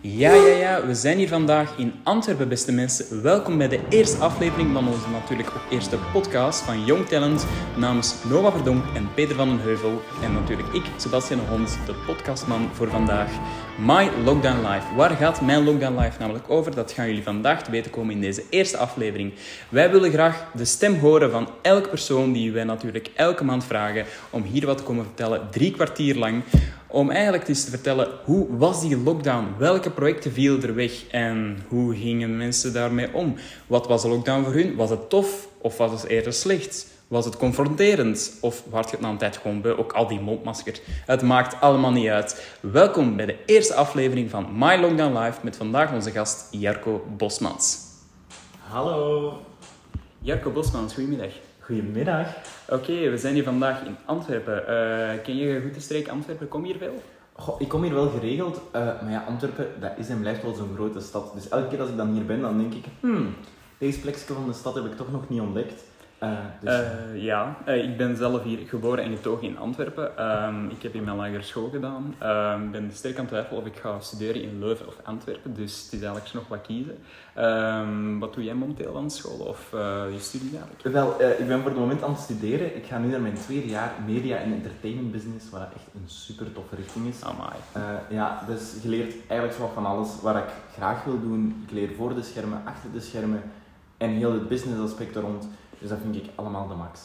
Ja, ja, ja, we zijn hier vandaag in Antwerpen, beste mensen. Welkom bij de eerste aflevering van onze natuurlijk ook eerste podcast van Young Talent namens Noah Verdonk en Peter van den Heuvel. En natuurlijk ik, Sebastian Hond, de podcastman voor vandaag. My Lockdown Life. Waar gaat mijn Lockdown Life namelijk over? Dat gaan jullie vandaag te weten komen in deze eerste aflevering. Wij willen graag de stem horen van elke persoon die wij natuurlijk elke maand vragen om hier wat te komen vertellen, drie kwartier lang om eigenlijk eens te vertellen hoe was die lockdown? Welke projecten vielen er weg en hoe gingen mensen daarmee om? Wat was de lockdown voor hun? Was het tof of was het eerder slecht? Was het confronterend of werd je het na een tijd gewoon bij? Ook al die mondmaskers. Het maakt allemaal niet uit. Welkom bij de eerste aflevering van My Lockdown Live met vandaag onze gast Jarko Bosmans. Hallo. Jarko Bosmans, goedemiddag. Goedemiddag. Oké, we zijn hier vandaag in Antwerpen. Uh, ken je goed de streek Antwerpen? Kom je hier veel? Goh, ik kom hier wel geregeld, uh, maar ja, Antwerpen dat is en blijft wel zo'n grote stad. Dus elke keer als ik dan hier ben, dan denk ik, hmm, deze plekje van de stad heb ik toch nog niet ontdekt. Uh, dus... uh, ja, uh, ik ben zelf hier geboren en getogen in Antwerpen. Um, ik heb hier mijn lagere school gedaan. Ik um, ben sterk aan het twijfelen of ik ga studeren in Leuven of Antwerpen. Dus het is eigenlijk nog wat kiezen. Um, wat doe jij momenteel aan school of je studie eigenlijk? Wel, ik ben voor het moment aan het studeren. Ik ga nu naar mijn tweede jaar media en entertainment business, wat echt een super toffe richting is. Amai. ja, dus je leert eigenlijk zo van alles wat ik graag wil doen. Ik leer voor de schermen, achter de schermen en heel het business aspect er rond. Dus dat vind ik allemaal de max.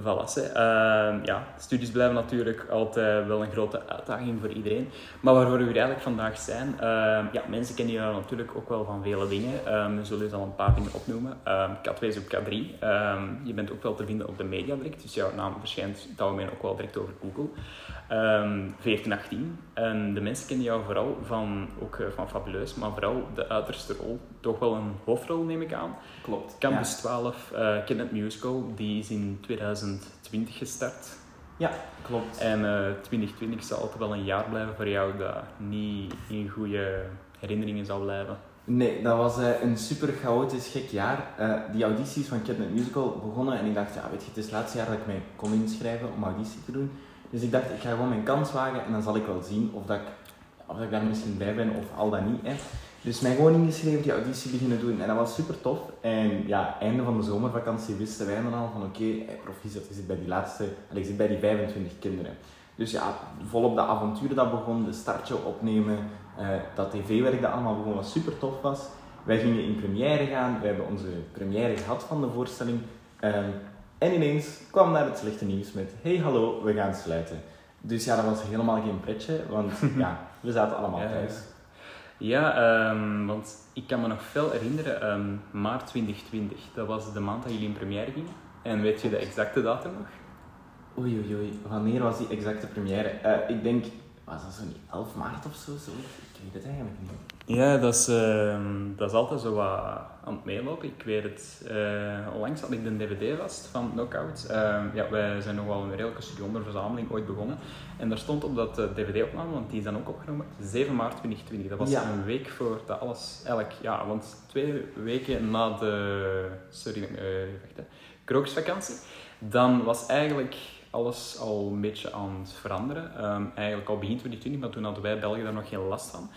Voilà, uh, ja, studies blijven natuurlijk altijd wel een grote uitdaging voor iedereen. Maar waarvoor we hier eigenlijk vandaag zijn, uh, ja, mensen kennen je natuurlijk ook wel van vele dingen. Um, we zullen je al een paar dingen opnoemen. K2 is op K3. je bent ook wel te vinden op de media direct, dus jouw naam verschijnt het algemeen ook wel direct over Google. Um, 1418. En de mensen kennen jou vooral van, ook eh, van Fabuleus, maar vooral de uiterste rol. Toch wel een hoofdrol, neem ik aan. Klopt. Campus ja. 12, uh, Kidnet Musical, die is in 2020 gestart. Ja, klopt. En uh, 2020 zal altijd wel een jaar blijven voor jou dat niet in goede herinneringen zal blijven. Nee, dat was uh, een super chaotisch, gek jaar. Uh, die audities van Kidnet Musical begonnen en ik dacht, ja, weet je, het is het laatste jaar dat ik mij kon inschrijven om auditie te doen. Dus ik dacht, ik ga gewoon mijn kans wagen en dan zal ik wel zien of, dat ik, of dat ik daar misschien bij ben of al dan niet. Hè. Dus mij gewoon ingeschreven, die auditie beginnen doen en dat was super tof. En ja, einde van de zomervakantie wisten wij dan al van oké, okay, proficiat, je zit bij die laatste, ik zit bij die 25 kinderen. Dus ja, volop de avonturen dat begon, de startje opnemen, uh, dat tv-werk dat allemaal begon, wat super tof was. Wij gingen in première gaan, we hebben onze première gehad van de voorstelling. Um, en ineens kwam daar het slechte nieuws met: hey hallo, we gaan sluiten. Dus ja, dat was helemaal geen pretje, want ja, we zaten allemaal ja, thuis. Ja, um, want ik kan me nog veel herinneren, um, maart 2020, dat was de maand dat jullie in première gingen. En weet je de exacte datum nog? Oei, oei, oei. Wanneer was die exacte première? Uh, ik denk, was dat zo niet 11 maart of zo? zo? Ik weet het eigenlijk niet. Ja, dat is, uh, dat is altijd zo wat aan het meelopen. Ik weet het, uh, onlangs had ik de DVD vast van Knockout. Uh, ja, wij zijn nog wel een redelijke studioverzameling ooit begonnen. En daar stond op dat DVD-opname, want die is dan ook opgenomen, 7 maart 2020. Dat was ja. een week voor dat alles, eigenlijk, ja, want twee weken na de, sorry, uh, wacht, krokusvakantie. Dan was eigenlijk alles al een beetje aan het veranderen. Um, eigenlijk al begin 2020, maar toen hadden wij België daar nog geen last van.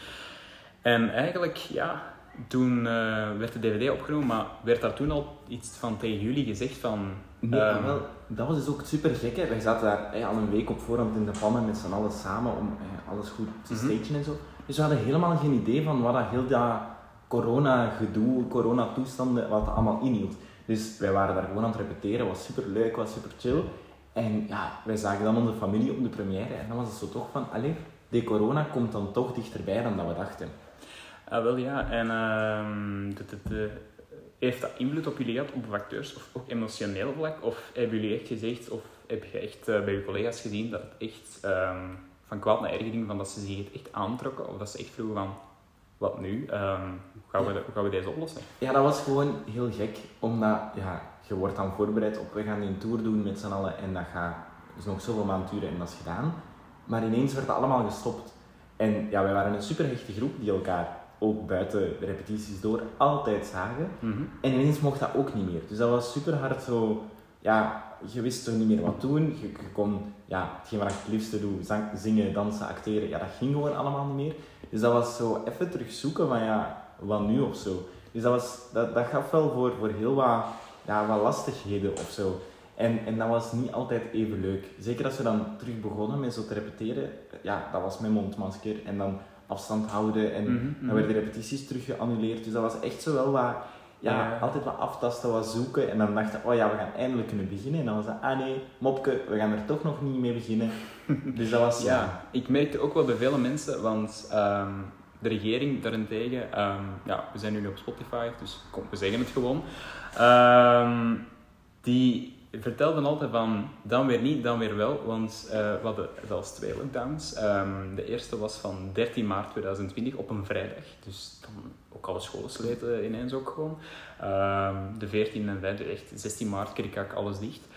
En eigenlijk, ja, toen uh, werd de DVD opgenomen, maar werd daar toen al iets van tegen jullie gezegd van... Nee, um, wel, dat was dus ook super gek. Hè. Wij zaten daar hey, al een week op voorhand in de pannen met z'n allen samen om hey, alles goed te stagen mm -hmm. en zo. Dus we hadden helemaal geen idee van wat dat heel dat corona-gedoe, corona-toestanden, wat dat allemaal inhield. Dus wij waren daar gewoon aan het repeteren, was super leuk, was super chill. En ja, wij zagen dan onze familie op de première en dan was het zo toch van, allee, de corona komt dan toch dichterbij dan dat we dachten. Ah, wel ja, en de, heeft dat invloed op jullie gehad, op facteurs of ook emotioneel vlak? Of hebben jullie echt gezegd, of heb je echt uh, bij je collega's gezien dat het echt um, van kwaad naar erger ging, van dat ze zich echt aantrokken? Of dat ze echt vroegen van, wat nu? Um, hoe, gaan we, hoe gaan we deze oplossen? Ja, dat was gewoon heel gek, omdat ja, je wordt dan voorbereid op, we gaan een tour doen met z'n allen en dat gaat dus nog zoveel maanden duren en dat is gedaan. Maar ineens werd dat allemaal gestopt. En ja, wij waren een super hechte groep die elkaar ook buiten de repetities door altijd zagen. Mm -hmm. En ineens mocht dat ook niet meer. Dus dat was super hard zo, ja, je wist toch niet meer wat doen. Je, je kon, ja, hetgeen wat ik het liefste doe, zang, zingen, dansen, acteren, ja, dat ging gewoon allemaal niet meer. Dus dat was zo even terug zoeken van ja, wat nu of zo. Dus dat, was, dat, dat gaf wel voor, voor heel wat, ja, wat lastigheden of zo. En, en dat was niet altijd even leuk. Zeker als we dan terug begonnen met zo te repeteren, ja, dat was met mondmasker en dan afstand houden en Mhm, dan werden de repetities terug geannuleerd. Dus dat was echt zo wel wat, ja, Ja. altijd wat aftasten, wat zoeken. En dan dachten oh ja, we gaan eindelijk kunnen beginnen. En dan was dat, ah nee, mopke, we gaan er toch nog niet mee beginnen. Dus dat was, ja, Ja, ik merkte ook wel bij vele mensen, want ehm, de regering daarentegen, ehm, ja, we zijn nu op Spotify, dus kom, we zeggen het gewoon. Ehm, die vertelden altijd van dan weer niet, dan weer wel, want eh, we hadden zelfs twee lockdowns. Ehm, de eerste was van 13 maart 2020 op een vrijdag, dus dan ook alle scholen sleten ineens ook gewoon. Ehm, de 14 en 15, echt 16 maart kreeg ik alles dicht.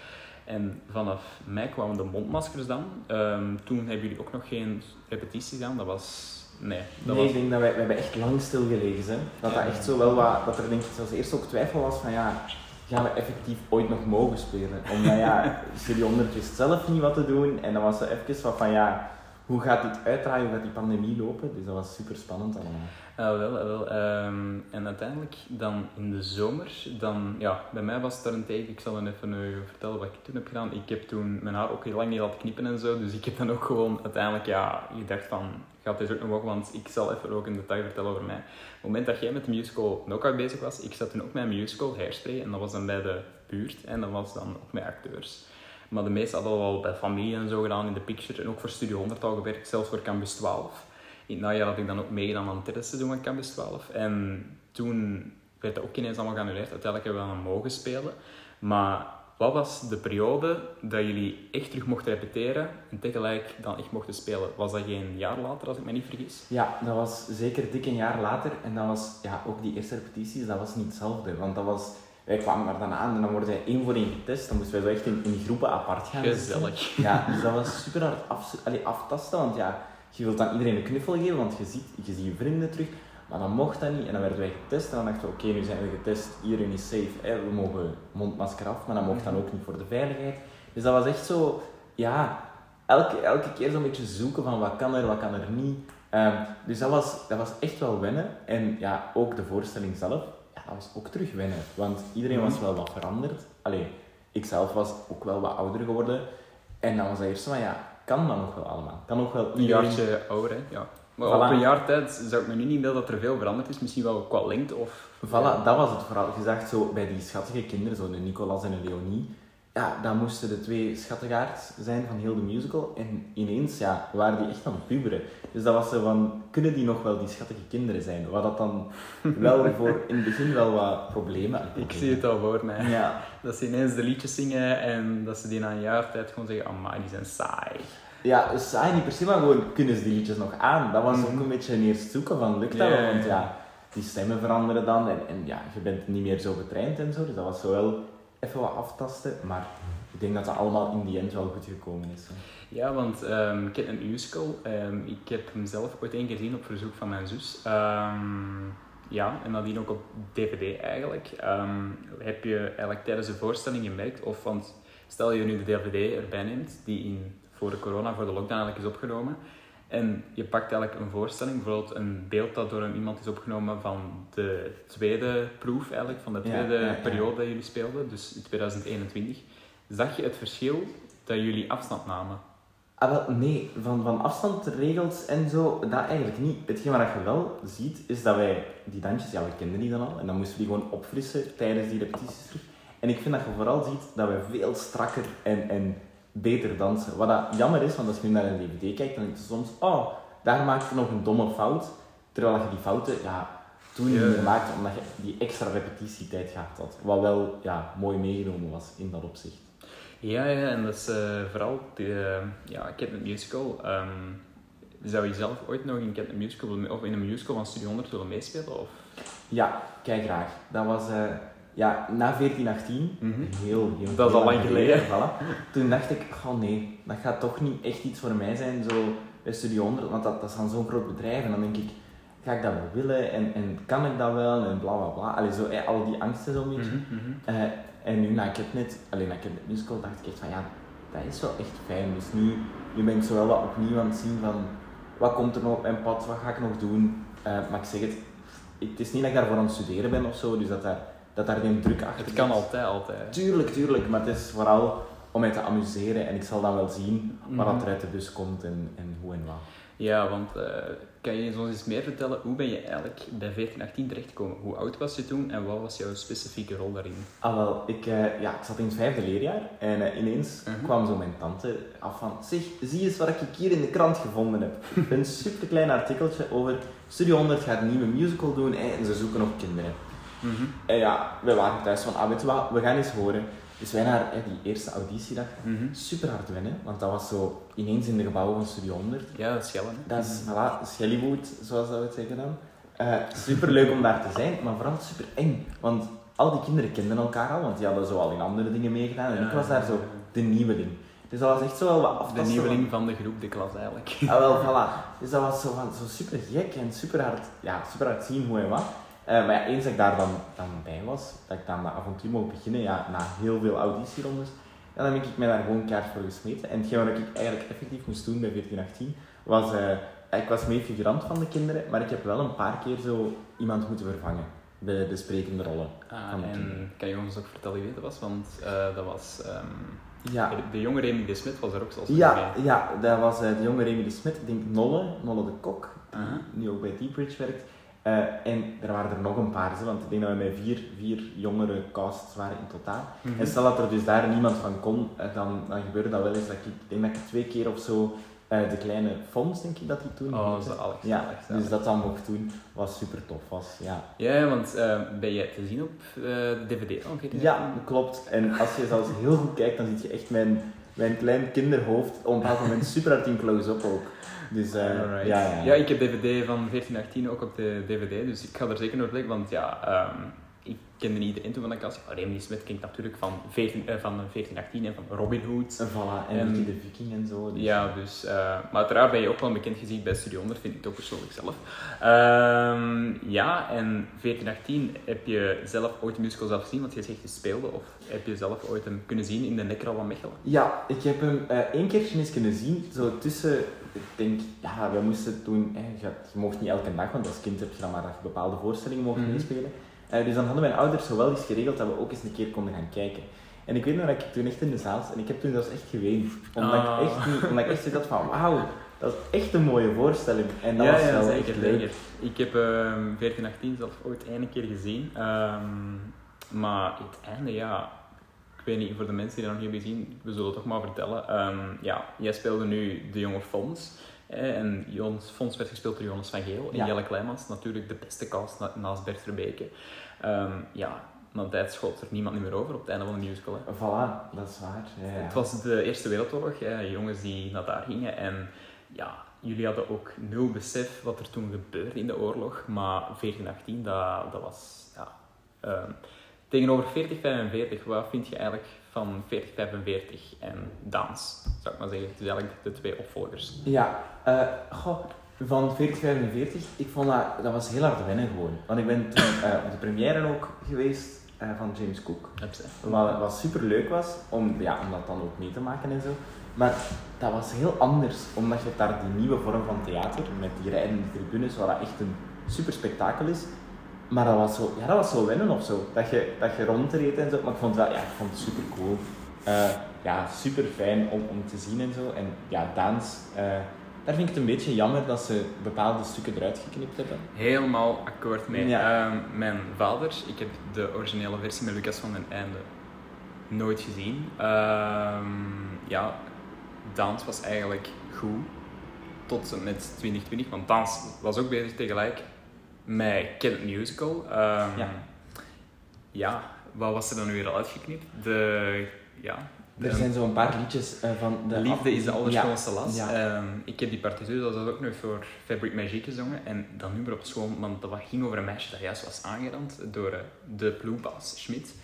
En vanaf mei kwamen de mondmaskers dan. Ehm, toen hebben jullie ook nog geen repetities aan. Dat was... Nee, dat nee, was... ik denk dat wij, we hebben echt lang stilgelegen. Hè. Dat dat echt zo wel wat, dat er denk ik zelfs eerst ook twijfel was van ja, gaan we effectief ooit nog mogen spelen? Omdat ja, 100 wist zelf niet wat te doen en dan was er even wat van ja, hoe gaat dit uitdraaien, hoe gaat die pandemie lopen? Dus dat was super spannend allemaal. Ah, wel, ah, wel. ehm, en uiteindelijk dan in de zomer, dan, ja, bij mij was het daarentegen, ik zal dan even eh, vertellen wat ik toen heb gedaan. Ik heb toen mijn haar ook heel lang niet laten knippen en zo, dus ik heb dan ook gewoon uiteindelijk, ja, gedacht van, gaat dit ook nog mogen, want ik zal even ook een detail vertellen over mij. Op het moment dat jij met de musical Knockout bezig was, ik zat toen ook met musical, Hairspray, en dat was dan bij de buurt, en dat was dan ook met acteurs. Maar de meeste hadden al bij familie en zo gedaan in de picture, en ook voor Studio 100 al gewerkt, zelfs voor Campus 12. In het najaar had ik dan ook meegedaan aan het derde seizoen van Campus 12. En toen werd dat ook ineens allemaal geannuleerd. Uiteindelijk hebben we dan mogen spelen. Maar wat was de periode dat jullie echt terug mochten repeteren en tegelijk dan echt mochten spelen? Was dat geen jaar later, als ik me niet vergis? Ja, dat was zeker dik een jaar later en dat was, ja, ook die eerste repetities, dat was niet hetzelfde. Want dat was, wij kwamen er dan aan en dan worden wij één voor één getest. Dan moesten wij zo echt in, in groepen apart gaan zitten. Gezellig. Ja, dus dat was super hard af, allee, aftasten, want ja, je wilt dan iedereen een knuffel geven, want je ziet, je ziet je vrienden terug. Maar dan mocht dat niet en dan werden wij getest en dan dachten we, oké, nu zijn we getest, iedereen is safe, hè, we mogen mondmasker af, maar dat mocht dan ook niet voor de veiligheid. Dus dat was echt zo, ja, elke, elke keer zo'n beetje zoeken van wat kan er, wat kan er niet. Ehm, dus dat was, dat was echt wel wennen. En ja, ook de voorstelling zelf, ja, dat was ook terug wennen. Want iedereen was wel wat veranderd. Allee, ik zelf was ook wel wat ouder geworden. En dan was dat eerst van, ja, kan dat nog wel allemaal? Kan nog wel Een jaartje ouder, hè? Ja. Maar Voilà. op een jaar tijd zou ik me nu niet beelden dat er veel veranderd is. Misschien wel qua lengte of... Voilà, dat was het vooral. Je zag zo bij die schattige kinderen, zo de Nicolas en de Leonie, ja, dat moesten de twee schattigaards zijn van heel de musical. En ineens ja, waren die echt aan het puberen. Dus dat was zo van, kunnen die nog wel die schattige kinderen zijn? Wat dat dan wel voor in het begin wel wat problemen Ik zie het al voor mij. Ja, Dat ze ineens de liedjes zingen en dat ze die na een jaar tijd gewoon zeggen, amai, die zijn saai. Ja saai niet per se, maar gewoon kunnen ze die liedjes nog aan? Dat was ook Mhm. een beetje een eerst zoeken van, lukt dat wel? Want ja. die stemmen veranderen dan en, en ja, je bent niet meer zo getraind en zo. Dus dat was zo wel even wat aftasten, maar ik denk dat dat allemaal in die end wel goed gekomen is. hè. Ja, want ehm, ik heb een musical. ehm, ik heb hem zelf ooit één keer gezien op verzoek van mijn zus. Ehm, ja, en nadien ook op DVD eigenlijk. Heb je eigenlijk tijdens de voorstelling gemerkt, of want stel je nu de DVD erbij neemt, die in, voor de corona, voor de lockdown eigenlijk is opgenomen. En je pakt eigenlijk een voorstelling, bijvoorbeeld een beeld dat door iemand is opgenomen van de tweede proef eigenlijk, van de tweede ja, ja. periode dat jullie speelden, dus in 2021. Zag je het verschil dat jullie afstand namen? Ah, wel, nee, van, van afstandregels en zo, dat eigenlijk niet. Hetgeen wat je wel ziet, is dat wij die dansjes, ja, we kenden die dan al, en dan moesten we die gewoon opfrissen tijdens die repetities terug. En ik vind dat je vooral ziet dat we veel strakker en, en beter dansen. Wat dat jammer is, want als je nu naar een DVD kijkt, dan denk je soms, oh, daar maak je nog een domme fout. Terwijl je die fouten, ja, toen niet meer maakte, omdat je die extra repetitietijd gehad had. Wat wel, ja, mooi meegenomen was in dat opzicht. Ja, ja, en dat is eh, vooral de, eh, ja, Catnip Musical. Ehm, zou je zelf ooit nog in Catnip Musical of in een musical van Studio 100 willen meespelen? Of? Ja, kijk graag. Dat was eh, ja, na 1418, Mhm. heel, heel Dat is al lang geleden. Voilà. Toen dacht ik, oh nee, dat gaat toch niet echt iets voor mij zijn, zo bij Studio 100, want dat, dat is dan zo'n groot bedrijf. En dan denk ik, ga ik dat wel willen en, en kan ik dat wel en bla bla bla. Allee, zo, eh, al die angsten zo'n beetje. Eh, en nu na Catnet, alleen na Catnet Musical, dacht ik echt van ja, dat is wel echt fijn. Dus nu, nu ben ik zo wel wat opnieuw aan het zien van wat komt er nog op mijn pad, wat ga ik nog doen. Eh, maar ik zeg het, het is niet dat ik daarvoor aan het studeren ben of zo, dus dat daar, dat daar geen druk achter Het kan zit. altijd, altijd. Tuurlijk, tuurlijk, maar het is vooral om mij te amuseren en ik zal dan wel zien wat Mhm. dat er uit de bus komt en, en hoe en wat. Ja, want eh, kan je ons eens meer vertellen, hoe ben je eigenlijk bij 1418 terechtgekomen? Hoe oud was je toen en wat was jouw specifieke rol daarin? Ah wel, ik, eh, ja, ik zat in het vijfde leerjaar en eh, ineens Mhm. kwam zo mijn tante af van zeg, zie eens wat ik hier in de krant gevonden heb. een superklein artikeltje over Studio 100 gaat een nieuwe musical doen en ze zoeken nog kinderen. En ja, we waren thuis van, ah weet je wat, we gaan eens horen. Dus wij naar hè, die eerste auditiedag, Mhm. super hard wennen, want dat was zo ineens in de gebouwen van Studio 100. Ja, dat is Schellen. Dat is, voilà, Schellywood, zoals dat we het zeggen dan. Eh super leuk om daar te zijn, maar vooral super eng. Want al die kinderen kenden elkaar al, want die hadden zo al in andere dingen meegedaan. En ik was daar zo de nieuweling. Dus dat was echt zo wel wat De aftasten. nieuweling van de groep, de klas eigenlijk. Ah, wel, voilà. Dus dat was zo, van, zo super gek en super hard, ja, super hard zien hoe en wat. Eh, maar ja, eens dat ik daar dan, dan bij was, dat ik dan dat avontuur mocht beginnen, ja, na heel veel auditierondes, ja, dan ben ik mij daar gewoon kaart voor gesmeten. En hetgeen wat ik eigenlijk effectief moest doen bij 1418, was, eh, ik was mee figurant van de kinderen, maar ik heb wel een paar keer zo iemand moeten vervangen bij de sprekende rollen. Ah, Van de en kinderen. kan je ons ook vertellen wie dat was? Want eh, dat was... ehm, Ja, de jonge Remy de Smit was er ook zoals ja, ja dat was de jonge Remy de Smit, ik denk Nolle, Nolle de Kok, die nu ook bij Deepridge werkt. Eh, en er waren er nog een paar, zo, want ik denk dat we met vier, vier jongere casts waren in totaal. Mhm. En stel dat er dus daar niemand van kon, eh, dan, dan gebeurde dat wel eens dat ik, ik denk dat ik twee keer of zo eh, de kleine Fons, denk ik dat die toen Oh, heette. zalig, Ja, dus dat dan mocht doen, was super tof. Was, ja. Ja, want ben je te zien op de DVD ja, dat? klopt. En als je zelfs heel goed kijkt, dan zie je echt mijn, mijn klein kinderhoofd op bepaald moment super hard in close-up ook. Dus eh, Alright. ja, ja. ja, ik heb DVD van 1418 ook op de DVD, dus ik ga er zeker naar kijken, want ja, ehm, ik kende niet iedereen toen van de kast. Remy Smith ken ik natuurlijk van, 14, eh, van 1418 en van Robin Hood. En voilà, en, de Viking en zo. Dus, Ja, dus, eh, maar uiteraard ben je ook wel bekend gezien bij Studio 100, vind ik toch persoonlijk zelf. Ehm, ja, en 1418 heb je zelf ooit een musical zelf gezien, want je zegt je speelde, of heb je zelf ooit hem kunnen zien in de Nekral van Mechelen? Ja, ik heb hem eh één keertje eens kunnen zien, zo tussen, ik denk, ja, we moesten toen, je, je mocht niet elke dag, want als kind heb je dan maar bepaalde voorstellingen mocht Mhm. meespelen. Eh, dus dan hadden mijn ouders zo wel eens geregeld dat we ook eens een keer konden gaan kijken. En ik weet nog dat ik toen echt in de zaal zat en ik heb toen zelfs echt geweend. Omdat Ah. ik echt niet, omdat ik echt dacht van, wauw, dat is echt een mooie voorstelling. En dat ja, was ja, wel zeker, echt leuk. zeker. Ik heb ehm 1418 zelf ooit één keer gezien. Ehm, maar het einde, ja... Ik weet niet, voor de mensen die dat nog niet hebben gezien, we zullen het toch maar vertellen. Ehm, ja, jij speelde nu de jonge Fons. eh, En Fons werd gespeeld door Jonas van Geel. En Ja. Jelle Kleimans, natuurlijk de beste cast na- naast Bert Verbeke. Ehm, ja, na tijd schoot er niemand meer over op het einde van de musical. Hè. Voilà, dat is waar. Ja, ja. Het was de Eerste Wereldoorlog, hè, jongens die naar daar gingen. En ja, jullie hadden ook nul besef wat er toen gebeurde in de oorlog. Maar 1418, dat, dat was... Ja, ehm, tegenover 4045, wat vind je eigenlijk van 4045 en dans? Zou ik maar zeggen. Eigenlijk de twee opvolgers. Ja, eh, goh, van 4045, ik vond dat, dat was heel hard wennen gewoon. Want ik ben toen eh, op de première ook geweest eh, van James Cook. Wat, wat super leuk was, om, ja, om dat dan ook mee te maken en zo. Maar dat was heel anders, omdat je daar die nieuwe vorm van theater, met die rijdende tribunes, waar dat echt een super spektakel is. Maar dat was zo, ja, dat was zo wennen of zo. Dat je, dat je rondreed en zo. Maar ik vond het wel, ja, ik vond het super cool. Eh, ja, super fijn om, om te zien en zo. En ja, dans, daar vind ik het een beetje jammer dat ze bepaalde stukken eruit geknipt hebben. Helemaal akkoord mee. Ja. Ehm, mijn vader, ik heb de originele versie met Lucas van den Einde nooit gezien. Ehm, ja, dans was eigenlijk goed tot en met 2020, want dans was ook bezig tegelijk met It Musical. Ehm, Ja. ja, wat was er dan weer al uitgeknipt? De, ja, Er zijn zo'n paar liedjes eh, van de... Liefde is de Ja. allerschoonste las. Ja. Ehm, ik heb die partituur dat was ook nog voor Fabric Magic gezongen. En dat nummer op school, want dat ging over een meisje dat juist was aangerand door eh, de ploegbaas Schmidt.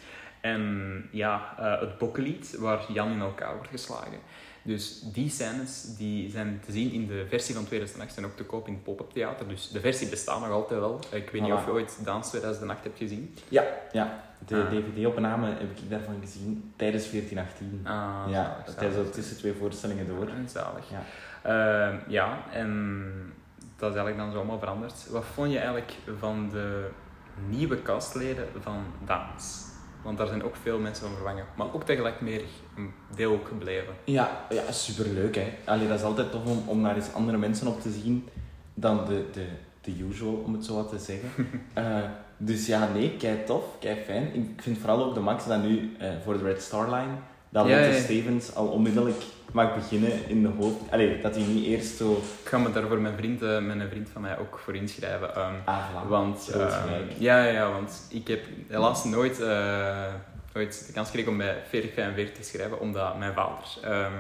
En ja, eh, het bokkenlied waar Jan in elkaar wordt geslagen. Dus die scènes die zijn te zien in de versie van 2008 en ook te koop in het pop-up theater. Dus de versie bestaat nog altijd wel. Ik weet niet of je ooit Dans 2008 hebt gezien. Ja, ja. De Ah. DVD-opname heb ik daarvan gezien tijdens 1418. Ah, ja, zalig, tijdens de tussen twee voorstellingen door. Ah, Zalig. Ja. Ehm, ja, en dat is eigenlijk dan zo allemaal veranderd. Wat vond je eigenlijk van de nieuwe castleden van Dans? Want daar zijn ook veel mensen van vervangen. Maar ook tegelijk meer een deel ook gebleven. Ja, ja superleuk hè. Allee, dat is altijd tof om, om naar eens andere mensen op te zien dan de, de, de usual, om het zo wat te zeggen. Eh, dus ja, nee, kei tof, kei fijn. Ik vind vooral ook de Max dat nu eh, voor de Red Star Line, dat Ja, Lotte ja. Stevens al onmiddellijk mag beginnen in de hoofd. Allee, dat hij niet eerst zo... Ik ga me daar voor mijn vriend, eh, met een vriend van mij ook voor inschrijven. Ah, voilà. Want, ehm, ja, ja, ja, want ik heb helaas nooit, eh, nooit de kans gekregen om bij 4045 te schrijven, omdat mijn vader, ehm,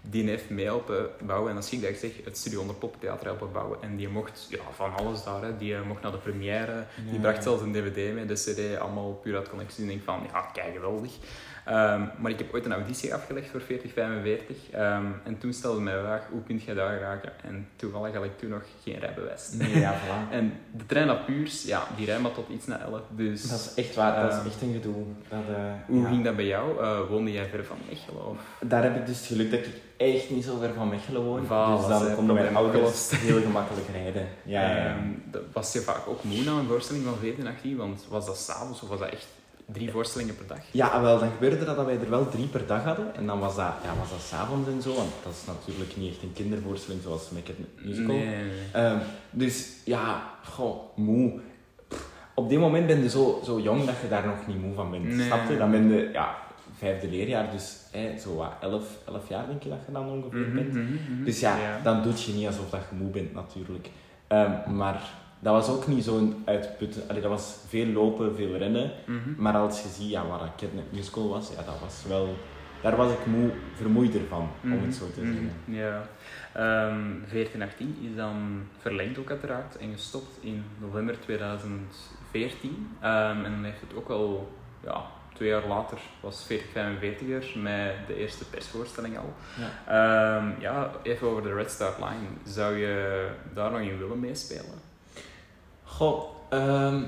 die heeft mee helpen bouwen, en dat zie ik dat ik zeg, het Studio 100 Poptheater helpen bouwen. En die mocht ja, van alles daar, hè. die eh, mocht naar de première, die Ja. bracht zelfs een dvd mee, de cd, allemaal puur uit connectie. En ik denk van, ja, kijk, geweldig. Ehm, maar ik heb ooit een auditie afgelegd voor 4045. ehm, en toen stelde mij de vraag, hoe kun jij daar geraken? En toevallig had ik toen nog geen rijbewijs. Nee, ja, voilà. En de trein naar Puurs, ja, die rijdt maar tot iets na 11. Dus Dat is echt waar, dat Ehm, is echt een gedoe. Dat, eh, hoe ja. ging dat bij jou? Eh, woonde jij ver van Mechelen? Of? Daar heb ik dus het geluk dat ik echt niet zo ver van Mechelen woon. Dus dan konden mijn ouders heel gemakkelijk rijden. Ja, ja, ja. Ehm, dat- was je vaak ook moe na een voorstelling van 14 Want was dat s'avonds of was dat echt drie voorstellingen per dag? Ja, wel, dan gebeurde dat dat wij er wel drie per dag hadden. En dan was dat, ja, was dat s'avonds en zo. Want dat is natuurlijk niet echt een kindervoorstelling zoals Make It Musical. Nee, nee, nee. Ehm, dus ja, goh, moe. Pff, Op dit moment ben je zo, zo jong dat je daar nog niet moe van bent. Snap je? Dan ben je ja, vijfde leerjaar, dus hè, zo wat, elf, elf jaar denk je dat je dan ongeveer Mhm, bent. mhm, mhm. Dus ja, dan doet je niet alsof dat je moe bent natuurlijk. Ehm, maar dat was ook niet zo'n uitputten. Allee, dat was veel lopen, veel rennen. Mhm. Maar als je ziet ja, wat een Kidnap Musical was, ja, dat was wel... Daar was ik moe, vermoeider van, om het zo te Mhm, zeggen. mhm, Ja. Ehm 1418 is dan verlengd ook uiteraard en gestopt in november 2014. Ehm, en dan heeft het ook wel, ja, twee jaar later was 4045 er met de eerste persvoorstelling al. Ja. Ehm, ja, even over de Red Star Line. Zou je daar nog in willen meespelen? Goh, ehm,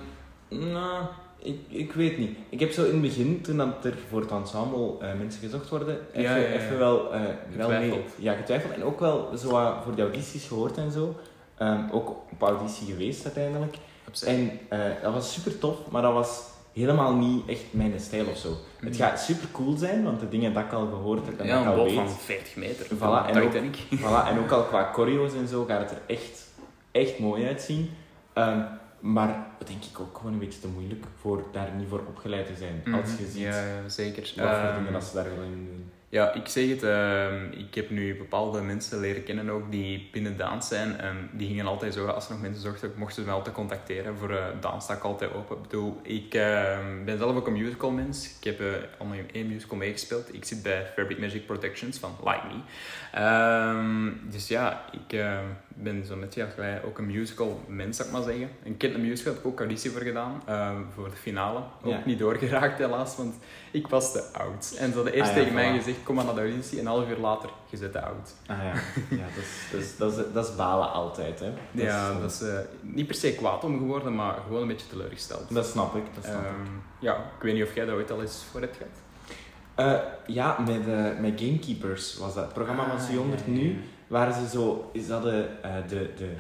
nou, ik, ik weet niet. Ik heb zo in het begin, toen dat er voor het ensemble eh, mensen gezocht worden, even, Ja, ja, ja. even wel, eh, wel mee, ja, getwijfeld. En ook wel zo wat voor de audities gehoord en zo. Ehm, ook op auditie geweest uiteindelijk. Opzij. En eh, dat was super tof, maar dat was helemaal niet echt mijn stijl of zo. Het Mhm. gaat super cool zijn, want de dingen dat ik al gehoord heb en ja, dat ik al weet. van 40 meter. Voilà, en ook-. Voilà, en ook al qua choreo's en zo gaat het er echt, echt mooi uitzien. Ehm, maar denk ik ook gewoon een beetje te moeilijk voor daar niet voor opgeleid te zijn. Als je Mhm. ziet Ja, zeker. wat voor Ehm, dingen dat ze daar willen in doen. Ja, ik zeg het. ehm, ik heb nu bepaalde mensen leren kennen ook die binnen dans zijn. En die gingen altijd zo, als er nog mensen zochten, mochten ze mij altijd contacteren. Voor eh dans sta ik altijd open. Ik bedoel, ik ehm, ben zelf ook een musical mens. Ik heb eh, in één musical meegespeeld. Ik zit bij Fabric Magic Productions van Like Me. Ehm, dus ja, ik ehm, ben zo net als jij ook een musical mens, zou ik maar zeggen. Een kind musical heb ik ook auditie voor gedaan. ehm, voor de finale. Ook Ja. niet doorgeraakt helaas, want ik was te oud. En ze hadden eerst Ah ja, tegen mij voilà. gezegd, kom maar naar de auditie. En een half uur later, je zit te oud. Ah ja, ja dat, is, dat, is, dat, is, dat is balen altijd. Hè. Dat ja, is, dat is eh, niet per se kwaad om geworden, maar gewoon een beetje teleurgesteld. dat snap ik. Dat snap ik. Ehm, ja, ik weet niet of jij dat ooit al eens voor hebt gehad. Eh, ja, met, eh, met Gamekeepers was dat. Het programma van Ah, C100 ja, ja, nu, waar ze zo... Ze hadden eh, de, de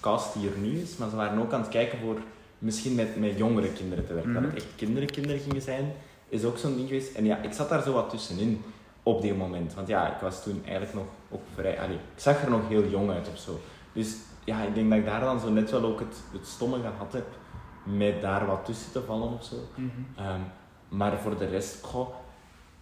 cast die er nu is, maar ze waren ook aan het kijken voor misschien met, met jongere kinderen te werken. Mhm. Dat het echt kinderen kinderen gingen zijn, is ook zo'n ding geweest. En ja, ik zat daar zo wat tussenin op die moment. Want ja, ik was toen eigenlijk nog ook vrij... Allee, ik zag er nog heel jong uit of zo. Dus ja, ik denk dat ik daar dan zo net wel ook het, het stomme gehad heb met daar wat tussen te vallen of zo. Ehm, maar voor de rest, goh,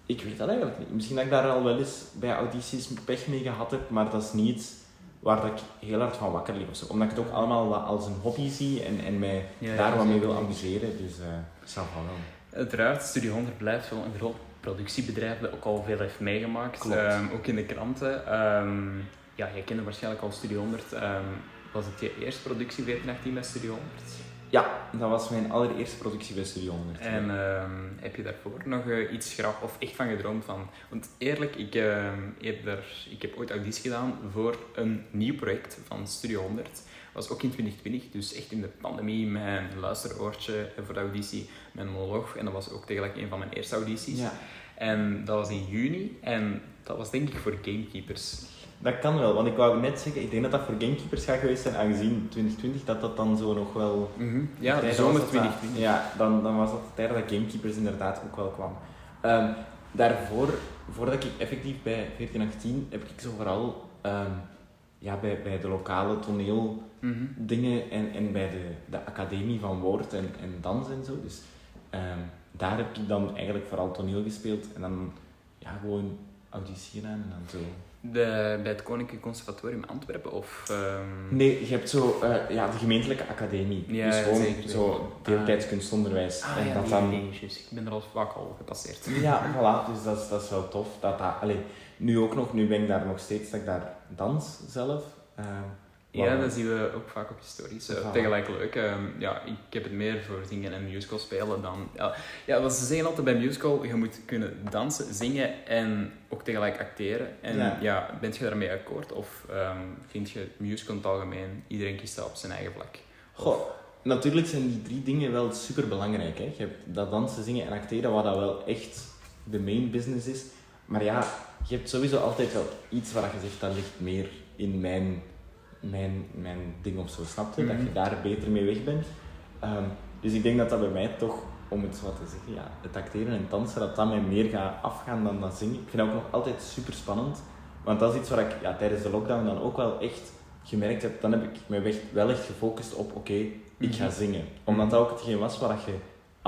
ik weet dat eigenlijk niet. Misschien dat ik daar al wel eens bij audities pech mee gehad heb, maar dat is niet waar dat ik heel hard van wakker lig of zo. Omdat ik het ook allemaal als een hobby zie en, en mij Ja, daar wat mee wil amuseren. Dus eh ça va wel. Uiteraard, Studio 100 blijft wel een groot productiebedrijf dat ook al veel heeft meegemaakt. Ehm, ook in de kranten. Ehm, ja, jij kende waarschijnlijk al Studio 100. Ehm, was het je eerste productie 1418 bij Studio 100? Ja, dat was mijn allereerste productie bij Studio 100. En heb je daarvoor nog eh, iets graag of echt van gedroomd van? Want eerlijk, ik, heb, daar, ik heb ooit auditie gedaan voor een nieuw project van Studio 100. was ook in 2020, dus echt in de pandemie, mijn luisteroortje voor de auditie, mijn monoloog. En dat was ook tegelijk een van mijn eerste audities. ja, En dat was in juni en dat was denk ik voor Gamekeepers. dat kan wel. Want ik wou net zeggen, ik denk dat dat voor gamekeepers gaat geweest zijn, aangezien 2020, dat dat dan zo nog wel... Mhm. Ja, de zomer was dat dat- 2020. Ja, dan, dan was dat de tijd dat gamekeepers inderdaad ook wel kwam. Ehm, daarvoor, voordat ik effectief bij 1418, heb ik zo vooral ehm, ja, bij, bij de lokale toneeldingen Mhm. en, en bij de, de academie van woord en, en dans en zo. Dus ehm, daar heb ik dan eigenlijk vooral toneel gespeeld en dan ja, gewoon auditie gedaan en dan zo. De, bij het Koninklijk Conservatorium Antwerpen of... ehm, Nee, je hebt zo eh, ja, de gemeentelijke academie. Ja, dus gewoon zeker. zo deeltijds kunstonderwijs. Ah en ja, dat dan dingetjes. Ik ben er al vaak al gepasseerd. Ja, voilà, dus dat is, dat is wel tof. Dat dat, allee, nu ook nog, nu ben ik daar nog steeds dat ik daar dans zelf. eh, Ja, dat zien we ook vaak op je stories. Eh, tegelijk leuk. Ehm, ja, ik heb het meer voor zingen en musical spelen dan... Ja, ja, wat ze zeggen altijd bij musical, je moet kunnen dansen, zingen en ook tegelijk acteren. En Ja. ja, bent je daarmee akkoord? Of ehm, vind je musical in het algemeen, iedereen kiest dat op zijn eigen vlak? Goh, natuurlijk zijn die drie dingen wel super belangrijk. Hè. Je hebt dat dansen, zingen en acteren, wat dat wel echt de main business is. Maar ja, je hebt sowieso altijd wel iets waar je zegt, dat ligt meer in mijn, mijn, mijn ding of zo, snap je? Dat Mhm. je daar beter mee weg bent. Ehm, dus ik denk dat dat bij mij toch, om het zo te zeggen, ja, het acteren en dansen, dat dat mij meer gaat afgaan dan dat zingen. Ik vind dat ook nog altijd super spannend. Want dat is iets waar ik ja, tijdens de lockdown dan ook wel echt gemerkt heb. Dan heb ik me wel echt gefocust op, oké, ik ga Mhm. zingen. Omdat dat ook hetgeen was waar je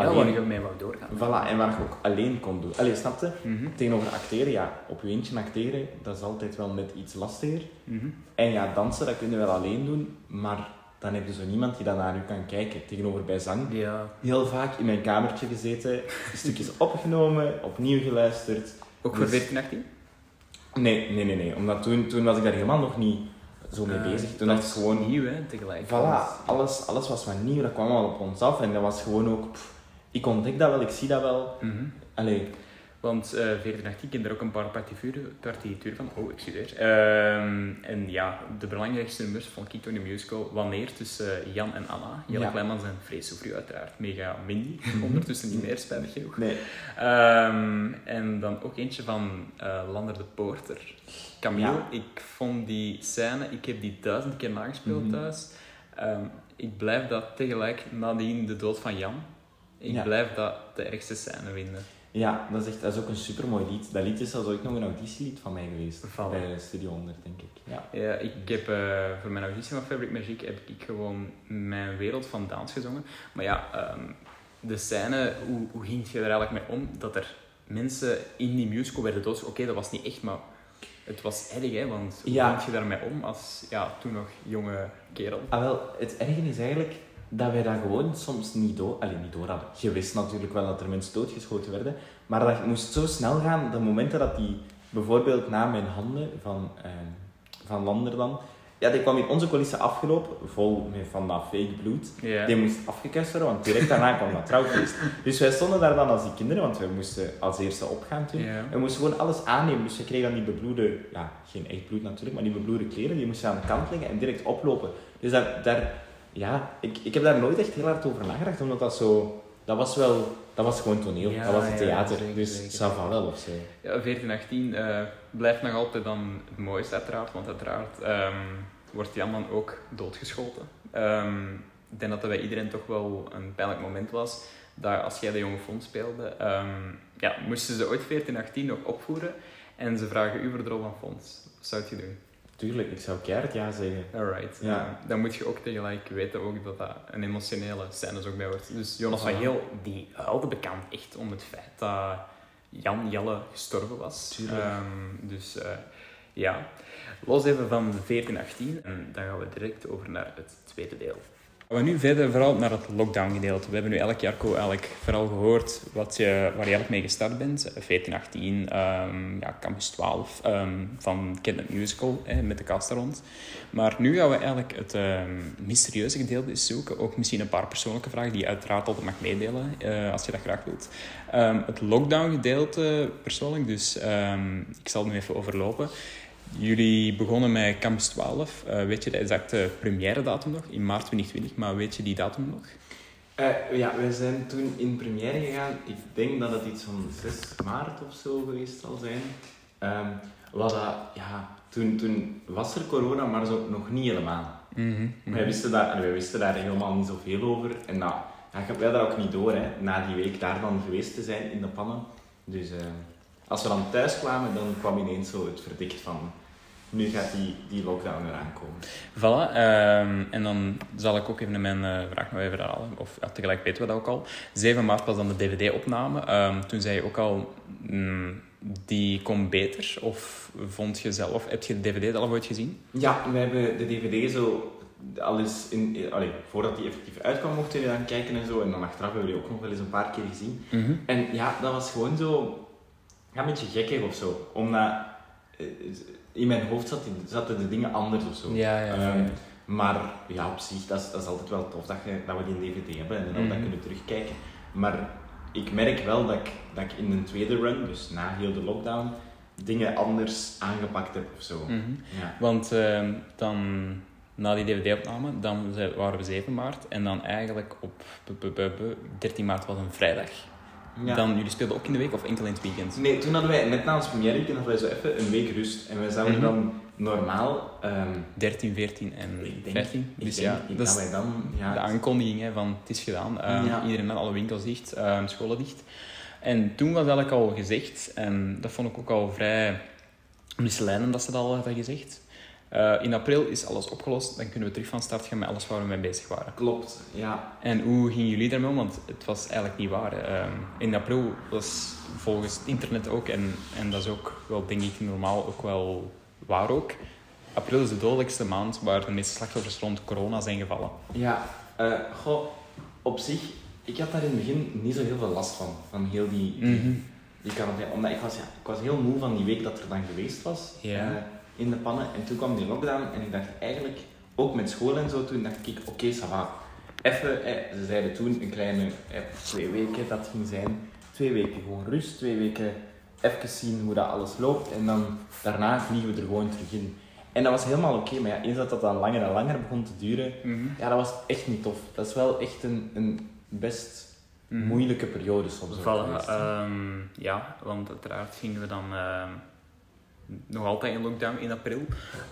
Ja, alleen... waar je mee wou doorgaan. Voilà, en waar je ook alleen kon doen. Allee, snapte? Mhm. Tegenover acteren, ja, op je eentje acteren, dat is altijd wel net iets lastiger. Mhm. En ja, dansen, dat kun je wel alleen doen, maar dan heb je zo niemand die dan naar kan kijken. Tegenover bij zang, Ja, heel vaak in mijn kamertje gezeten, stukjes opgenomen, opnieuw geluisterd. ook voor Dus- 14, 18? Nee, nee, nee, nee. Omdat toen, toen was ik daar helemaal nog niet zo mee Eh, bezig. Toen dat ik is gewoon... nieuw, hè, tegelijk. Voilà, alles, alles was wat nieuw, dat kwam allemaal op ons af. En dat was gewoon ook... pff, ik ontdek dat wel, ik zie dat wel. Mhm. Allee, Want eh 1418 kent er ook een paar partituren, van. Oh, excuseer. Ehm en ja, de belangrijkste nummers van Kito in de musical. Wanneer tussen eh, Jan en Anna. Jelle Ja. Kleimans en Soufrieu uiteraard. Mega Mindy. Ondertussen niet meer, spijtig genoeg. nee. Ehm, en dan ook eentje van eh, Lander de Poorter. Camille. Ja. Ik vond die scène, ik heb die duizend keer nagespeeld Mhm. thuis. Ehm, ik blijf dat tegelijk nadien de dood van Jan. Ik Ja. blijf dat de ergste scène vinden. Ja, dat is, echt, dat is ook een supermooi lied. Dat lied is zelfs ooit nog een auditielied van mij geweest. Voilà. Bij Studio 100, denk ik. Ja. Ja, ik heb eh, voor mijn auditie van Fabric Magic heb ik gewoon mijn wereld van dans gezongen. Maar ja, ehm, de scène, hoe, hoe ging je er eigenlijk mee om? Dat er mensen in die musical werden dood. Oké, dat was niet echt, maar het was erg, hè? Want hoe Ja. ging je daarmee om als ja, toen nog jonge kerel? Ah, wel, het erge is eigenlijk dat wij dat gewoon soms niet door... Allee, niet door hadden. Je wist natuurlijk wel dat er mensen doodgeschoten werden. Maar dat moest zo snel gaan, de momenten dat die... Bijvoorbeeld na mijn handen van, eh, van Lander dan... Ja, die kwam in onze coulissen afgelopen, vol met van dat fake bloed. Die moest afgekast worden, want direct daarna kwam dat trouwfeest. Dus wij stonden daar dan als die kinderen, want wij moesten als eerste opgaan toen. We moesten gewoon alles aannemen. Dus we kregen dan die bebloede, ja, geen echt bloed natuurlijk, maar die bebloede kleren, die moesten aan de kant leggen en direct oplopen. Dus daar, daar ja, ik, ik heb daar nooit echt heel hard over nagedacht, omdat dat zo, dat was wel, dat was gewoon toneel, Ja, dat was het ja, theater. zeker, dus zeker. ça va wel of zo. Ja, 14, 18 eh, blijft nog altijd dan het mooiste uiteraard, want uiteraard ehm, wordt Jan dan ook doodgeschoten. Ehm, ik denk dat dat bij iedereen toch wel een pijnlijk moment was, dat als jij de jonge Fons speelde, ehm, ja, moesten ze ooit 14, 18 nog opvoeren en ze vragen u voor de rol van Fons. Wat zou je doen? Tuurlijk, ik zou keihard ja zeggen. Alright. Ja. Eh, dan moet je ook tegelijk weten ook dat dat een emotionele scène ook bij wordt. Dus Jonas van. Heel, die huilde bekend echt om het feit dat Jan Jelle gestorven was. Tuurlijk. Ehm, dus eh, ja, los even van 1418 en dan gaan we direct over naar het tweede deel. Gaan we nu verder vooral naar het lockdown gedeelte. We hebben nu elk jaar eigenlijk vooral gehoord wat je, waar je eigenlijk mee gestart bent. 14, 18, ehm, ja, Campus 12 ehm, van Kidnet Musical hè, met de cast rond. Maar nu gaan we eigenlijk het ehm, mysterieuze gedeelte zoeken. Ook misschien een paar persoonlijke vragen die je uiteraard altijd mag meedelen eh, als je dat graag wilt. Ehm, het lockdown gedeelte persoonlijk, dus ik zal het nu even overlopen. Jullie begonnen met Campus 12. Eh, weet je de exacte première datum nog? In maart 2020, maar weet je die datum nog? Eh, ja, we zijn toen in première gegaan. Ik denk dat het iets van 6 maart of zo geweest zal zijn. Ehm, Wat dat, ja, toen, toen was er corona, maar zo nog niet helemaal. Mhm, Wij, wisten daar, wij wisten daar helemaal niet zoveel over. En nou, ja, ik heb wij daar ook niet door, hè, na die week daar dan geweest te zijn in de pannen. Dus eh, als we dan thuis kwamen, dan kwam ineens zo het verdict van... Nu gaat die, die lockdown eraan komen. Voilà, ehm, en dan zal ik ook even mijn eh, vraag nog even herhalen. Of ja, tegelijk weten we dat ook al. 7 maart was dan de DVD-opname. Ehm, toen zei je ook al, mm, die komt beter. Of vond je zelf, heb je de DVD zelf ooit gezien? Ja, we hebben de DVD zo al eens in, allee, voordat die effectief uitkwam, mochten we dan kijken en zo. En dan achteraf hebben we die ook nog wel eens een paar keer gezien. En ja, dat was gewoon zo ja, een beetje gekkig of zo. Omdat eh, in mijn hoofd zat, zaten de dingen anders of zo. Ja, ja. Ehm, ja. maar ja, op zich, dat is, dat is altijd wel tof dat, je, dat we die DVD hebben en dan Mhm. dat kunnen terugkijken. Maar ik merk wel dat ik, dat ik in een tweede run, dus na heel de lockdown, dingen anders aangepakt heb of zo. Mhm. Ja. Want ehm, dan, na die DVD-opname, dan waren we 7 maart. En dan eigenlijk op bu- bu- bu- bu- 13 maart was een vrijdag. Ja. Dan, jullie speelden ook in de week of enkel in het weekend? Nee, toen hadden wij net na ons première hadden wij zo even een week rust. En wij zouden Mhm. dan normaal... ehm, 13, 14 en ik denk, 15. ik Dus denk ja, dat is wij dan... Ja, de aankondiging hè, van het is gedaan. Ehm, Ja. Iedereen had alle winkels dicht, ehm, scholen dicht. En toen was eigenlijk al gezegd, en dat vond ik ook al vrij misleidend dat ze dat al hadden gezegd. Eh, in april is alles opgelost, dan kunnen we terug van start gaan met alles waar we mee bezig waren. Klopt, ja. En hoe gingen jullie daarmee om? Want het was eigenlijk niet waar. Ehm, in april was volgens het internet ook, en, en dat is ook wel, denk ik, normaal ook wel waar ook. April is de dodelijkste maand waar de meeste slachtoffers rond corona zijn gevallen. Ja, goh, op zich, ik had daar in het begin niet zo heel veel last van. Van heel die, die, Mhm. die quarantaine. Omdat ik was, ja, ik was heel moe van die week dat er dan geweest was. Ja. eh, in de pannen. En toen kwam die lockdown en ik dacht eigenlijk, ook met school en zo, toen dacht ik, oké, ça va. Even, eh, ze zeiden toen een kleine eh, twee weken dat ging zijn. Twee weken gewoon rust, twee weken even zien hoe dat alles loopt. En dan daarna vliegen we er gewoon terug in. En dat was helemaal oké, maar ja, eens dat dat dan langer en langer begon te duren, Mhm. ja, dat was echt niet tof. Dat is wel echt een, een best Mhm. moeilijke periode soms. geweest. ehm, ja, want uiteraard gingen we dan ehm, nog altijd in lockdown in april.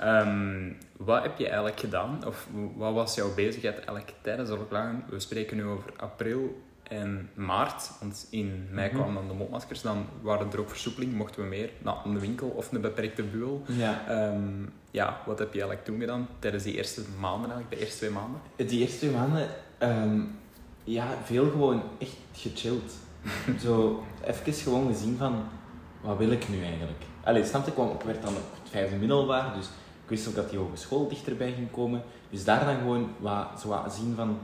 Ehm, wat heb je eigenlijk gedaan? Of wat was jouw bezigheid eigenlijk tijdens de lockdown? We spreken nu over april en maart, want in mei Mhm. kwamen dan de mondmaskers. Dan waren er ook versoepelingen, mochten we meer naar een winkel of een beperkte bureau. ja. Ehm, ja, wat heb je eigenlijk toen gedaan tijdens die eerste maanden, eigenlijk, de eerste twee maanden? Die eerste twee maanden, ehm, ja, veel gewoon echt gechilled. Zo even gewoon gezien van, wat wil ik nu eigenlijk? Allee, snap je, ik kwam- ik werd dan op het vijfde middelbaar, dus ik wist ook dat die hogeschool dichterbij ging komen. Dus daar dan gewoon wat, zo wat zien van,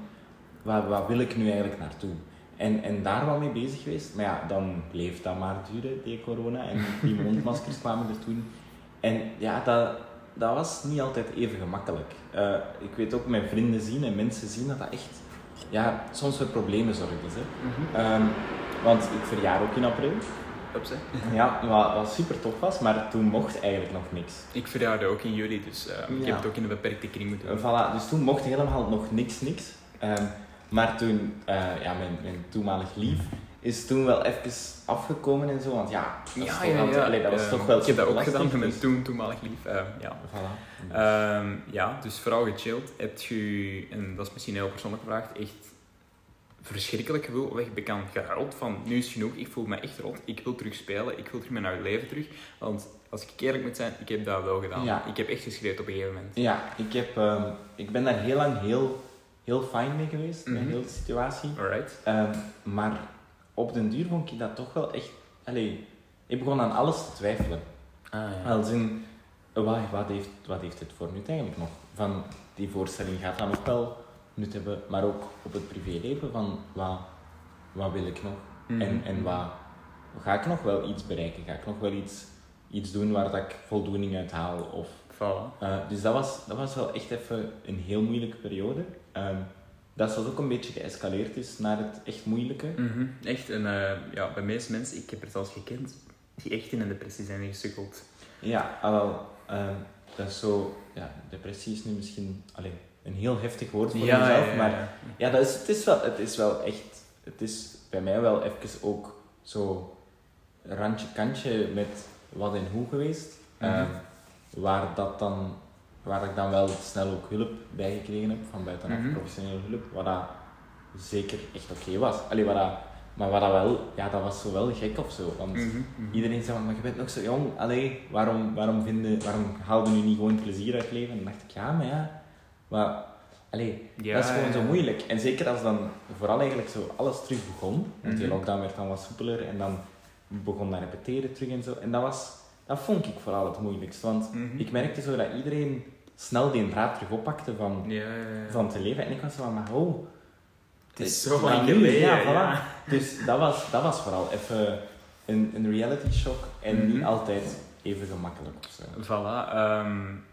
wat, wat wil ik nu eigenlijk naartoe? En, en daar wat mee bezig geweest. Maar ja, dan bleef dat maar duren, die corona. En die mondmaskers kwamen er toen. En ja, dat, dat was niet altijd even gemakkelijk. Eh, ik weet ook mijn vrienden zien en mensen zien dat dat echt ja, soms voor problemen zorgde. Hè. Ehm, want ik verjaar ook in april. Ups, hè. Ja, wat, wat super tof was, maar toen mocht eigenlijk nog niks. Ik verjaarde ook in juli, dus eh, ik Ja. heb het ook in een beperkte kring moeten doen. voilà, dus toen mocht helemaal nog niks, niks. Ehm, maar toen, eh, ja, mijn, mijn toenmalig lief is toen wel even afgekomen en zo, want ja, dat, altijd- allee, dat was Eh, toch wel Ik heb dat ook gedaan met mijn dus- toen toenmalig lief. ja. Voilà. Ehm, ja, dus vooral gechilled. Heb je, en dat is misschien een heel persoonlijk gevraagd, echt verschrikkelijk gevoel of echt bekend gehuild van nu is genoeg, ik voel me echt rot, ik wil terug spelen, ik wil terug mijn oude leven terug. Want als ik eerlijk moet zijn, ik heb dat wel gedaan. Ja. Ik heb echt geschreven op een gegeven moment. Ja, ik, heb, ehm, ik ben daar heel lang heel, heel fijn mee geweest, met Mhm. heel de situatie. Alright. Ehm, maar op den duur vond ik dat toch wel echt... Allee, ik begon aan alles te twijfelen. Ah, ja. Als in, wat, wat, heeft, wat heeft het voor nut eigenlijk nog? Van, die voorstelling gaat dan nog wel nut hebben, maar ook op het privéleven van, wat, wat wil ik nog? Mhm. En, en wat, ga ik nog wel iets bereiken? Ga ik nog wel iets, iets doen waar dat ik voldoening uit haal? Of, Voilà. eh, dus dat was, dat was wel echt even een heel moeilijke periode. Ehm, dat zelfs ook een beetje geëscaleerd is naar het echt moeilijke. Mhm. Echt, en eh, ja, bij meeste mensen, ik heb er zelfs gekend, die echt in een depressie zijn gesukkeld. Ja, ah, wel, ehm, dat is zo... Ja, depressie is nu misschien alleen een heel heftig woord voor mezelf, maar ja, dat is, het, is wel, het is wel echt... Het is bij mij wel even ook zo randje kantje met wat en hoe geweest. Ehm, waar, dat dan, waar ik dan wel snel ook hulp bij gekregen heb, van buitenaf Mhm. professionele hulp, wat dat zeker echt oké was. Allee, wat dat, maar wat dat wel, ja, dat was zo wel gek of zo. Want Mhm, mhm. iedereen zei, van, maar je bent nog zo jong, allee, waarom, waarom, vinden, waarom haal je nu niet gewoon plezier uit leven? En dan dacht ik, ja, maar ja, maar, allee, Ja, dat is gewoon zo moeilijk. En zeker als dan vooral eigenlijk zo alles terug begon, want die Mhm. lockdown werd dan wat soepeler en dan begon dat repeteren terug en zo. En dat was, dat vond ik vooral het moeilijkst, want Mhm. ik merkte zo dat iedereen snel die draad terug oppakte van, Ja, van te leven. En ik was zo van, maar oh, Het is zo lang geleden, Ja, voilà. Dus dat was, dat was vooral even een, een reality shock en niet Mhm. altijd even gemakkelijk of zo. Voilà,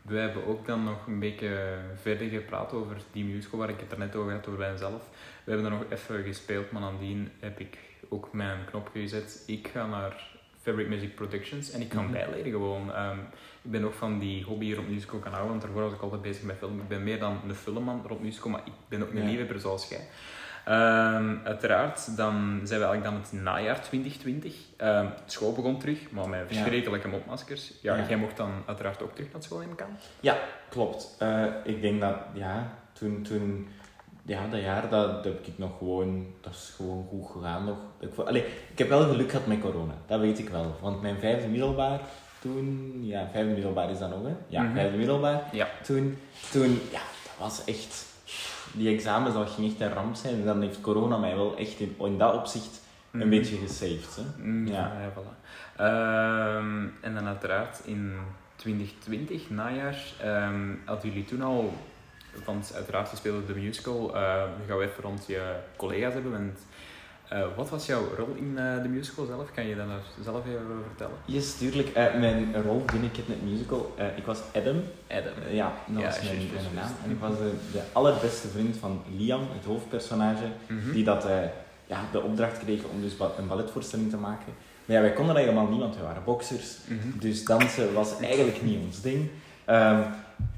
we hebben ook dan nog een beetje verder gepraat over die musical waar ik het er net over had, over bij mezelf. We hebben er nog even gespeeld, maar nadien heb ik ook mijn knopje gezet. Ik ga naar Fabric Music Productions en ik ga Mhm. bijleren gewoon. Ehm, ik ben ook van die hobby rond musical gaan houden, want daarvoor was ik altijd bezig met film. Ik ben meer dan een filmman rond musical, maar ik ben ook een Ja. liefhebber zoals jij. Ehm, uiteraard, dan zijn we eigenlijk dan het najaar 2020. Ehm, school begon terug, maar met Ja. verschrikkelijke mondmaskers. Ja, Ja. jij mocht dan uiteraard ook terug naar school in kan. Klopt. Eh, ik denk dat, ja, toen, toen ja, dat jaar, dat, dat heb ik nog gewoon, dat is gewoon goed gegaan nog. Ik, allee, ik heb wel geluk gehad met corona, dat weet ik wel. Want mijn vijfde middelbaar, toen, ja, vijfde middelbaar is dat nog, hè? Ja, Mhm. vijfde middelbaar. Ja. Toen, toen, ja, dat was echt, die examens, dat ging echt een ramp zijn. En dan heeft corona mij wel echt in, in dat opzicht een Mhm. beetje gesaved, hè. Mm, Ja. ja, ja, voilà. Ehm, en dan uiteraard in 2020, najaar, ehm, hadden jullie toen al, want uiteraard je speelde de musical, eh we gaan we even rond je collega's hebben. Want, eh, wat was jouw rol in eh, de musical zelf? Kan je daar zelf even over vertellen? Yes, tuurlijk. Eh, mijn rol binnen Kidnet Musical, ik was Adam. Adam. Ja, dat Ja, was mijn, naam. En ik was de, de allerbeste vriend van Liam, het hoofdpersonage, Mhm. die dat, ja, de opdracht kreeg om dus een balletvoorstelling te maken. Maar ja, wij konden dat helemaal niet, want wij waren boxers. Mhm. Dus dansen was eigenlijk niet ons ding. Ehm,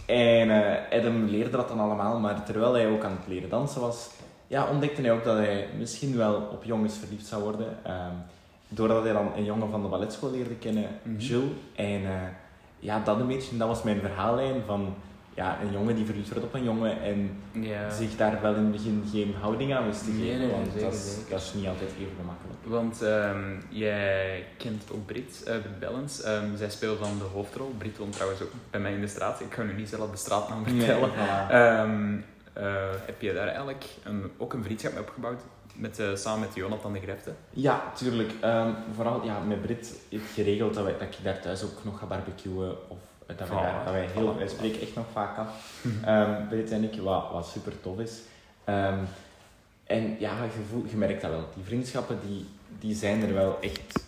en Adam leerde dat dan allemaal, maar terwijl hij ook aan het leren dansen was, ja, ontdekte hij ook dat hij misschien wel op jongens verliefd zou worden. Ehm, doordat hij dan een jongen van de balletschool leerde kennen, Mhm. Jules. En eh, ja, dat een beetje, dat was mijn verhaallijn van ja, een jongen die verliefd wordt op een jongen en Ja. zich daar wel in het begin geen houding aan wist te geven, nee, want zeker, dat, is, zeker. dat is niet altijd even gemakkelijk. Want ehm, jij kent ook Brit, eh Brit Bellens. Ehm, zij speelt dan de hoofdrol. Brit woont trouwens ook bij mij in de straat. Ik ga nu niet zelf de straatnaam vertellen. voilà. Eh, heb je daar eigenlijk een, ook een vriendschap mee opgebouwd? Met, eh, samen met Jonathan de Grefte? Ja, tuurlijk. Ehm, vooral ja, met Brit heeft geregeld dat, wij, dat ik daar thuis ook nog ga barbecuen. Of eh, dat, wij, Voilà, daar, dat wij heel... Wij spreken echt nog vaak af. Ehm Brit en ik, wat, wat super tof is. Ehm, en ja, je, merkt dat wel. Die vriendschappen die, die zijn er wel echt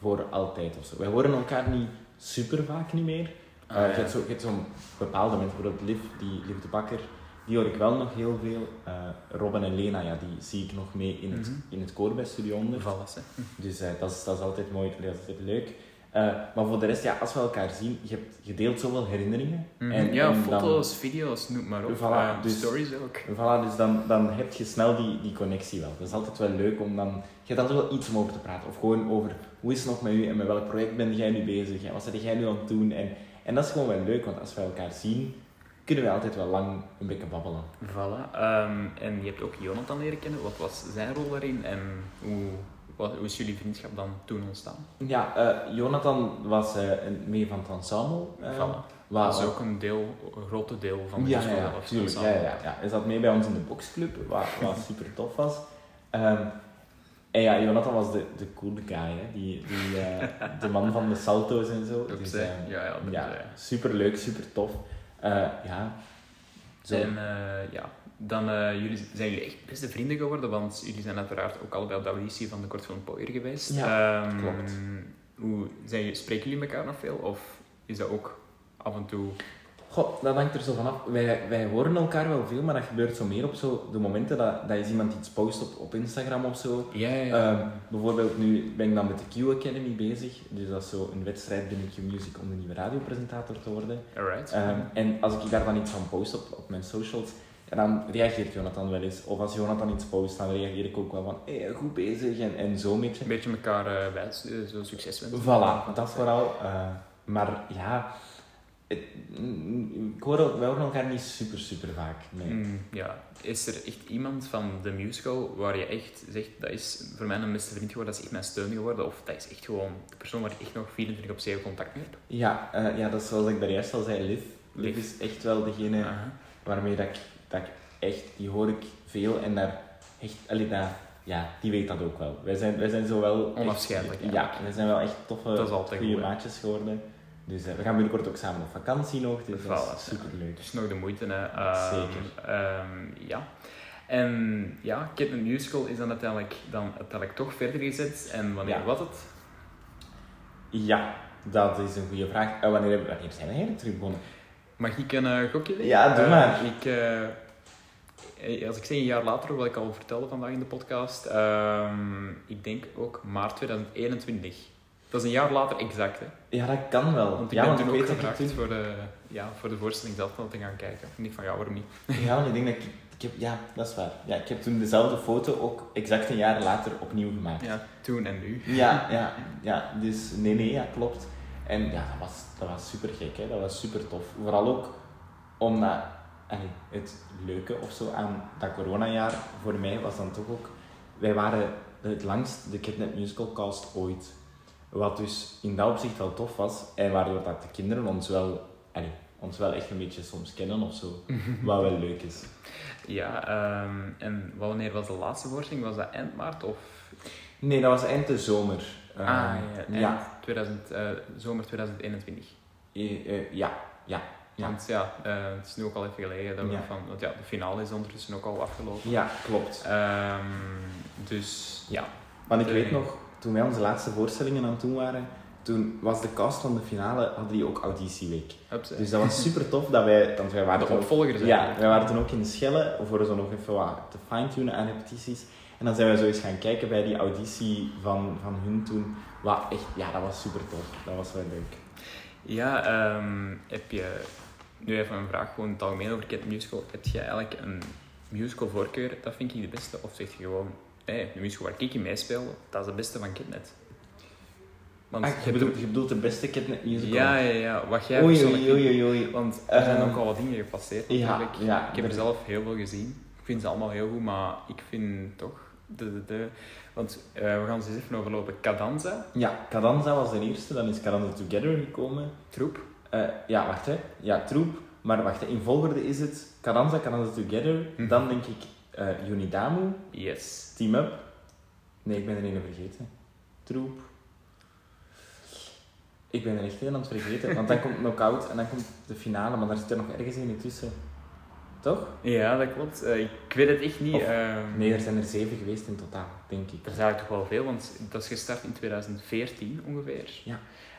voor altijd of zo. Wij horen elkaar niet super vaak niet meer. Ah, Eh, ja. je hebt zo- zo'n bepaalde mensen, bijvoorbeeld Liv, die, Liv de Bakker, die hoor ik wel nog heel veel. Eh, Robin en Lena, ja, die zie ik nog mee in het, Mhm. in het koor bij Studio 100. Valles, hè. Dus eh, dat, is, dat is altijd mooi, dat is altijd leuk. Eh, maar voor de rest, ja, als we elkaar zien, je, hebt, je deelt zoveel herinneringen. Mhm. En, ja, en dan- foto's, video's, noem maar op. Voilà, dus- Stories ook. Voilà, dus dan, dan heb je snel die, die connectie wel. Dat is altijd wel leuk om dan... Je hebt altijd wel iets om over te praten. Of gewoon over hoe is het nog met u en met welk project ben jij nu bezig en wat ben jij nu aan het doen. En, en dat is gewoon wel leuk, want als we elkaar zien, kunnen we altijd wel lang een beetje babbelen. Voilà. Ehm, en je hebt ook Jonathan leren kennen. Wat was zijn rol daarin en hoe, wat, hoe is jullie vriendschap dan toen ontstaan? Ja, eh, Jonathan was een, mee van het ensemble. Voilà. waar- Dat is ook een deel, een grote deel van de ja, ja, ja, tuurlijk. Ja, ja, ja. Hij zat mee bij ons in de boxclub, wat, wat super tof was. Ehm, en ja, Jonathan was de, de coole guy, hè. Die, die, de man van de salto's en zo. Dus, ja, ja, ja, super leuk, super tof. Eh, ja, zo. En eh, ja, dan uh, jullie, zijn jullie echt beste vrienden geworden, want jullie zijn uiteraard ook allebei op de auditie van de kortfilm Poier geweest. Ja, Ehm, klopt. Hoe, zijn, spreken jullie elkaar nog veel, of is dat ook af en toe... Goh, dat hangt er zo vanaf. Wij, wij horen elkaar wel veel, maar dat gebeurt zo meer op zo de momenten dat, dat is iemand iets post op, op Instagram of zo. Ja, Ehm, bijvoorbeeld nu ben ik dan met de Q Academy bezig. Dus dat is zo een wedstrijd binnen Q Music om de nieuwe radiopresentator te worden. Alright. Ehm, en als ik daar dan iets van post op, op mijn socials, ja, dan reageert Jonathan wel eens. Of als Jonathan iets post, dan reageer ik ook wel van hey, goed bezig en, en zo een beetje. Een beetje elkaar eh wijs, eh, zo succes wensen. Voilà, dat vooral. eh, maar ja, het, mm, ik hoor, wij horen elkaar niet super, super vaak. Nee. Mm, ja. Is er echt iemand van de musical waar je echt zegt, dat is voor mij een beste vriend geworden, dat is echt mijn steun geworden, of dat is echt gewoon de persoon waar ik echt nog 24 op 7 contact mee heb? Ja, eh, ja, dat is zoals ik daar juist al zei, Liv. Liv Liv. is echt wel degene waarmee dat ik, dat ik echt, die hoor ik veel en daar echt, allee, ja, die weet dat ook wel. Wij zijn, wij zijn zo wel... echt- Onafscheidelijk, Ja, eigenlijk. wij zijn wel echt toffe, goede maatjes geworden. Dus eh, we gaan binnenkort ook samen op vakantie nog, dus dat Voilà, is super leuk. Dus nog de moeite, hè. Zeker. ehm, ja. En ja, Kitten Musical is dan uiteindelijk, dan uiteindelijk toch verder gezet. En wanneer Ja. was het? Ja, dat is een goede vraag. Eh, wanneer, wanneer zijn we eigenlijk terug begonnen? Mag ik een eh, gokje doen? Ja, doe maar. Ik, als ik zeg een jaar later, wat ik al vertelde vandaag in de podcast, ehm, ik denk ook maart 2021. Dat is een jaar later exact, hè? Ja, dat kan wel. Want ik ja, ben want toen ook gevraagd voor, de, ja, voor de voorstelling zelf dan te gaan kijken. En ik van, ja, waarom niet? Ja, want ik denk dat ik... ik heb, ja, dat is waar. Ja, ik heb toen dezelfde foto ook exact een jaar later opnieuw gemaakt. Ja, toen en nu. Ja, ja, ja. Dus nee, nee, ja, klopt. En ja, dat was, dat was super gek, hè. Dat was super tof. Vooral ook omdat allee, het leuke of zo aan dat coronajaar voor mij was dan toch ook... Wij waren het langst de Kidnap Musical cast ooit. Wat dus in dat opzicht wel tof was. En waardoor dat de kinderen ons wel, allee, ons wel echt een beetje soms kennen of zo. Wat wel leuk is. Ja, ehm, en wanneer was de laatste voorstelling? Was dat eind maart of... Nee, dat was eind de zomer. ah, Ehm, ja, ja. 2000, eh, zomer 2021. Eh, eh, ja, ja, ja. Want ja, het is nu ook al even geleden dat we Ja. van... Want ja, de finale is ondertussen ook al afgelopen. Ja, klopt. Ehm, dus ja. Want ik weet nog, toen wij onze laatste voorstellingen aan het doen waren, toen was de cast van de finale, hadden die ook auditieweek. Dus dat was super tof dat wij, want wij waren de toen ook- opvolgers Ja, wij waren toen ook in de Schelle voor zo nog even wat te fine-tunen aan repetities. En dan zijn we zo eens gaan kijken bij die auditie van, van hun toen. Wat echt, ja, dat was super tof. Dat was wel leuk. Ja, ehm, heb je... Nu even een vraag, gewoon het algemeen over Cat Musical. Heb je eigenlijk een musical voorkeur? Dat vind ik de beste. Of zeg je gewoon... Nee, de musical waar ik in meespeel, dat is de beste van Kidnet. Want Ah, je bedoelt, je bedoelt de beste kidnap musical? Ja, ja, ja. Wat jij Oei, oei, oei, oei. Want er zijn Ehm, ook al wat dingen gepasseerd Ja, natuurlijk. ja. Ik heb er er- zelf heel veel gezien. Ik vind ze allemaal heel goed, maar ik vind toch... De, de, de, want eh, we gaan ze eens even overlopen. Cadanza, Ja, Cadanza was de eerste, dan is Cadanza Together gekomen. Troep. Eh, ja, wacht hè. Ja, Troep. Maar wacht, hè. in volgorde is het Cadanza, Cadanza Together. Mhm. Dan denk ik eh Unidamu, Yes. Team Up. Nee, ik ben er een vergeten. Troep. Ik ben er echt een aan het vergeten. Want dan komt Knockout en dan komt de finale, maar daar zit er nog ergens een tussen. Toch? Ja, dat klopt. Eh, ik weet het echt niet. Of- ehm, Nee, er zijn er zeven geweest in totaal, denk ik. Er zijn eigenlijk toch wel veel, want dat is gestart in 2014 ongeveer. Ja.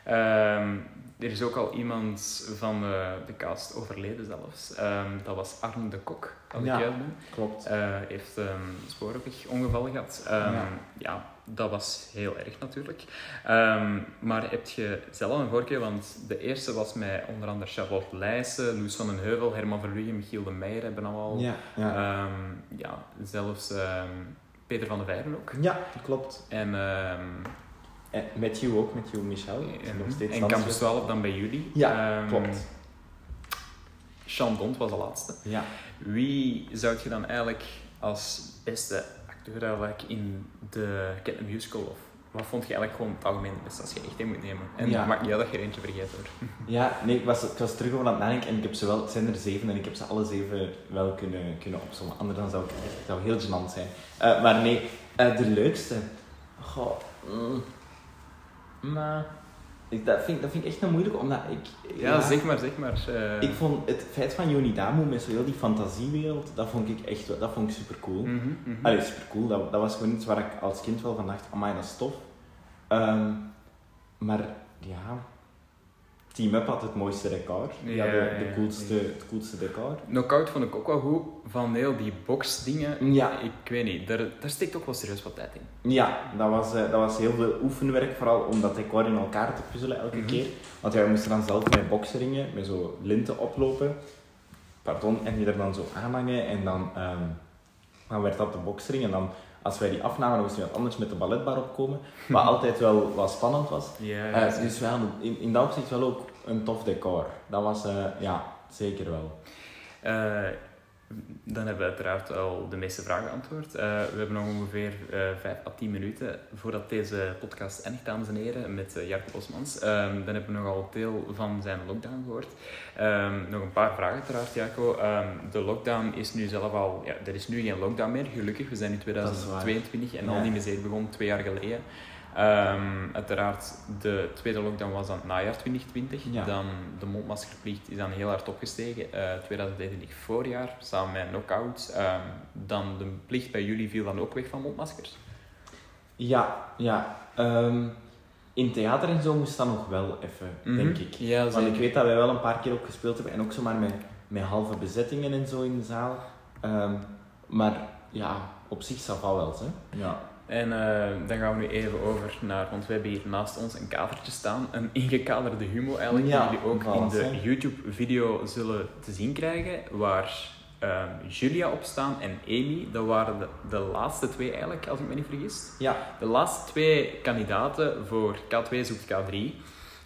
Ehm, er is ook al iemand van de, de cast overleden zelfs. Ehm, dat was Arne de Kok, als Ja. ik juist ben. Klopt. Eh, heeft een spoorwegongeval gehad. Ehm, Ja. ja. dat was heel erg natuurlijk. Maar heb je zelf een voorkeur? Want de eerste was met onder andere Charlotte Leijsen, Loes van den Heuvel, Herman Verlugen, Michiel de Meijer hebben allemaal... Ja, ja. Ja, zelfs Peter van der Veijren ook. ja, klopt. En, En met you ook, met you Michel. en, nog steeds en. Campus 12 dan bij jullie. Ja, Ehm, klopt. Jean Dont was de laatste. Ja. Wie zou je dan eigenlijk als beste acteur eigenlijk in de Cat Musical of wat vond je eigenlijk gewoon het algemeen het beste als je echt in moet nemen? En Ja. maakt niet uit dat je er eentje vergeet hoor. Ja, nee, ik was, ik was terug over aan het nadenken en ik heb ze wel, het zijn er zeven en ik heb ze alle zeven wel kunnen, kunnen opzommen. Anders dan zou ik echt, zou heel gênant zijn. Eh, maar nee, eh, de leukste. Goh, mm, maar ik, dat, vind, dat vind ik echt een moeilijk, omdat ik... Ja, zeg maar, zeg maar. eh. Ik vond het feit van Yonidamu met zo heel die fantasiewereld, dat vond ik echt dat vond ik super cool. Mhm, mhm. Allee, super cool. Dat, dat was gewoon iets waar ik als kind wel van dacht, amai, dat is tof. Ehm, maar ja, Team Up had het mooiste decor. Ja, de ja. coolste, het coolste decor. Knockout vond ik ook wel goed. Van heel die boxdingen. Ja, Ik weet niet, daar, daar steekt ook wel serieus wat tijd in. ja dat, was, eh, dat was heel veel oefenwerk, vooral om dat decor in elkaar te puzzelen elke Mhm. keer. Want wij moesten dan zelf met bokseringen, met zo linten oplopen. Pardon, en die er dan zo aanhangen en dan, ehm, dan werd dat de boksering. En dan als wij die afnamen, dan moesten we anders met de balletbar opkomen. Wat altijd wel wat spannend was. Ja, Eh, ja, dus wel, in, in dat opzicht wel ook een tof decor. Dat was, eh, ja, zeker wel. Eh, dan hebben we uiteraard al de meeste vragen beantwoord. Eh, we hebben nog ongeveer eh 5 à 10 minuten voordat deze podcast eindigt, dames en heren, met uh, Jarko Bosmans. Ehm, dan hebben we nogal deel van zijn lockdown gehoord. Ehm, nog een paar vragen uiteraard, Jarko. Ehm, de lockdown is nu zelf al... Ja, er is nu geen lockdown meer, gelukkig. We zijn nu Dat is waar. 2022 en al die miserie begon twee jaar geleden. Ehm, uiteraard, de tweede lockdown was dan het najaar 2020. Ja. Dan de mondmaskerplicht is dan heel hard opgestegen. Eh 2021 voorjaar, samen met knockouts. Ehm dan de plicht bij jullie viel dan ook weg van mondmaskers. Ja, ja. ehm, in theater en zo moest dat nog wel even, denk ik. Mhm. Ja, Want ik weet dat wij wel een paar keer ook gespeeld hebben en ook zomaar met, met halve bezettingen en zo in de zaal. Ehm, maar ja, op zich zal wel wel, hè? Ja. En eh, dan gaan we nu even over naar, want we hebben hier naast ons een kadertje staan, een ingekaderde humo eigenlijk, Ja, die jullie ook in de. YouTube-video zullen te zien krijgen, waar ehm, Julia op staan en Amy, dat waren de, de laatste twee eigenlijk, als ik me niet vergis. Ja, De laatste twee kandidaten voor K2 zoekt K3,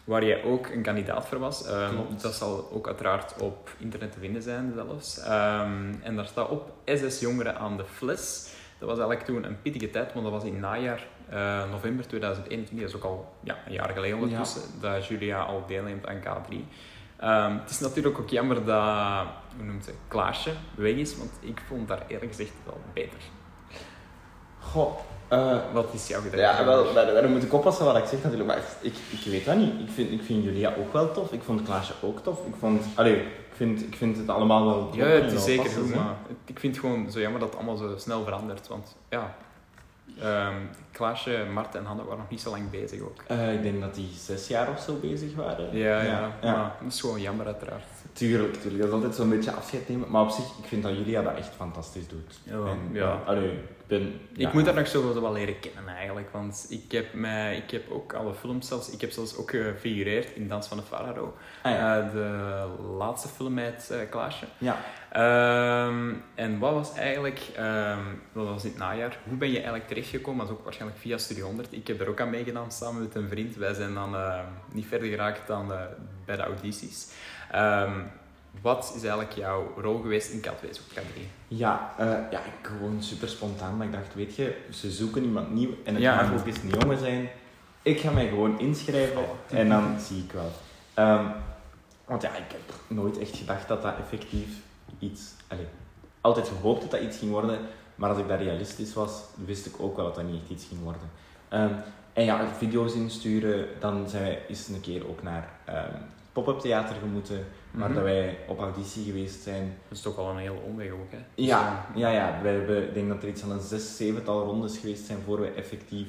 waar jij ook een kandidaat voor was. Klopt. dat zal ook uiteraard op internet te vinden zijn zelfs. Ehm, en daar staat op SS Jongeren aan de fles. Dat was eigenlijk toen een pittige tijd, want dat was in najaar, eh, november 2021. Dat is ook al ja, een jaar geleden ondertussen, dat Julia al deelneemt aan K3. Ehm, het is natuurlijk ook jammer dat, hoe noemt ze, Klaasje weg is, want ik vond haar eerlijk gezegd wel beter. goh. eh, Wat is jouw gedachte? ja, wel, daar, daar moet ik oppassen wat ik zeg natuurlijk. Maar ik, ik weet dat niet. Ik vind, ik vind Julia ook wel tof. Ik vond Klaasje ook tof. Ik vond... Allee, ik vind, ik vind het allemaal wel Ja, het is zeker goed, maar ik vind het gewoon zo jammer dat het allemaal zo snel verandert. Want ja, ehm, Klaasje, Marten en Hanne waren nog niet zo lang bezig ook. Eh, ik denk dat die zes jaar of zo bezig waren. Ja, ja, ja. maar dat is gewoon jammer uiteraard. Tuurlijk, tuurlijk. Dat is altijd zo'n beetje afscheid nemen. Maar op zich, ik vind dat Julia dat echt fantastisch doet. Ja, En, ja. allee, ben... ja. Ik moet haar nog zo wel leren kennen eigenlijk, want ik heb, mij, ik heb ook alle films zelfs, ik heb zelfs ook gefigureerd in Dans van de Farao. Ah, ja. Eh, de laatste film met eh, Klaasje. ja. Ehm, en wat was eigenlijk, ehm, dat was in het najaar, hoe ben je eigenlijk terechtgekomen? Dat is ook waarschijnlijk via Studio 100. Ik heb er ook aan meegedaan samen met een vriend. Wij zijn dan eh, niet verder geraakt dan eh, bij de audities. Ehm, wat is eigenlijk jouw rol geweest in K2 Zoek K3? Ja, eh, ja, ik gewoon super spontaan. Maar ik dacht, weet je, ze zoeken iemand nieuw en het Ja. mag ook eens een jongen zijn. Ik ga mij gewoon inschrijven Oh. en dan zie ik wel. Ehm, want ja, ik heb nooit echt gedacht dat dat effectief iets... Allee, altijd gehoopt dat dat iets ging worden. Maar als ik daar realistisch was, wist ik ook wel dat dat niet echt iets ging worden. Ehm, en ja, video's insturen. Dan zijn eens een keer ook naar ehm pop-up theater gemoeten. Waar Mhm. dat wij op auditie geweest zijn. Dat is toch al een hele omweg ook, hè? Ja, ja, ja. We hebben, ik denk dat er iets van een zes, zevental rondes geweest zijn voor we effectief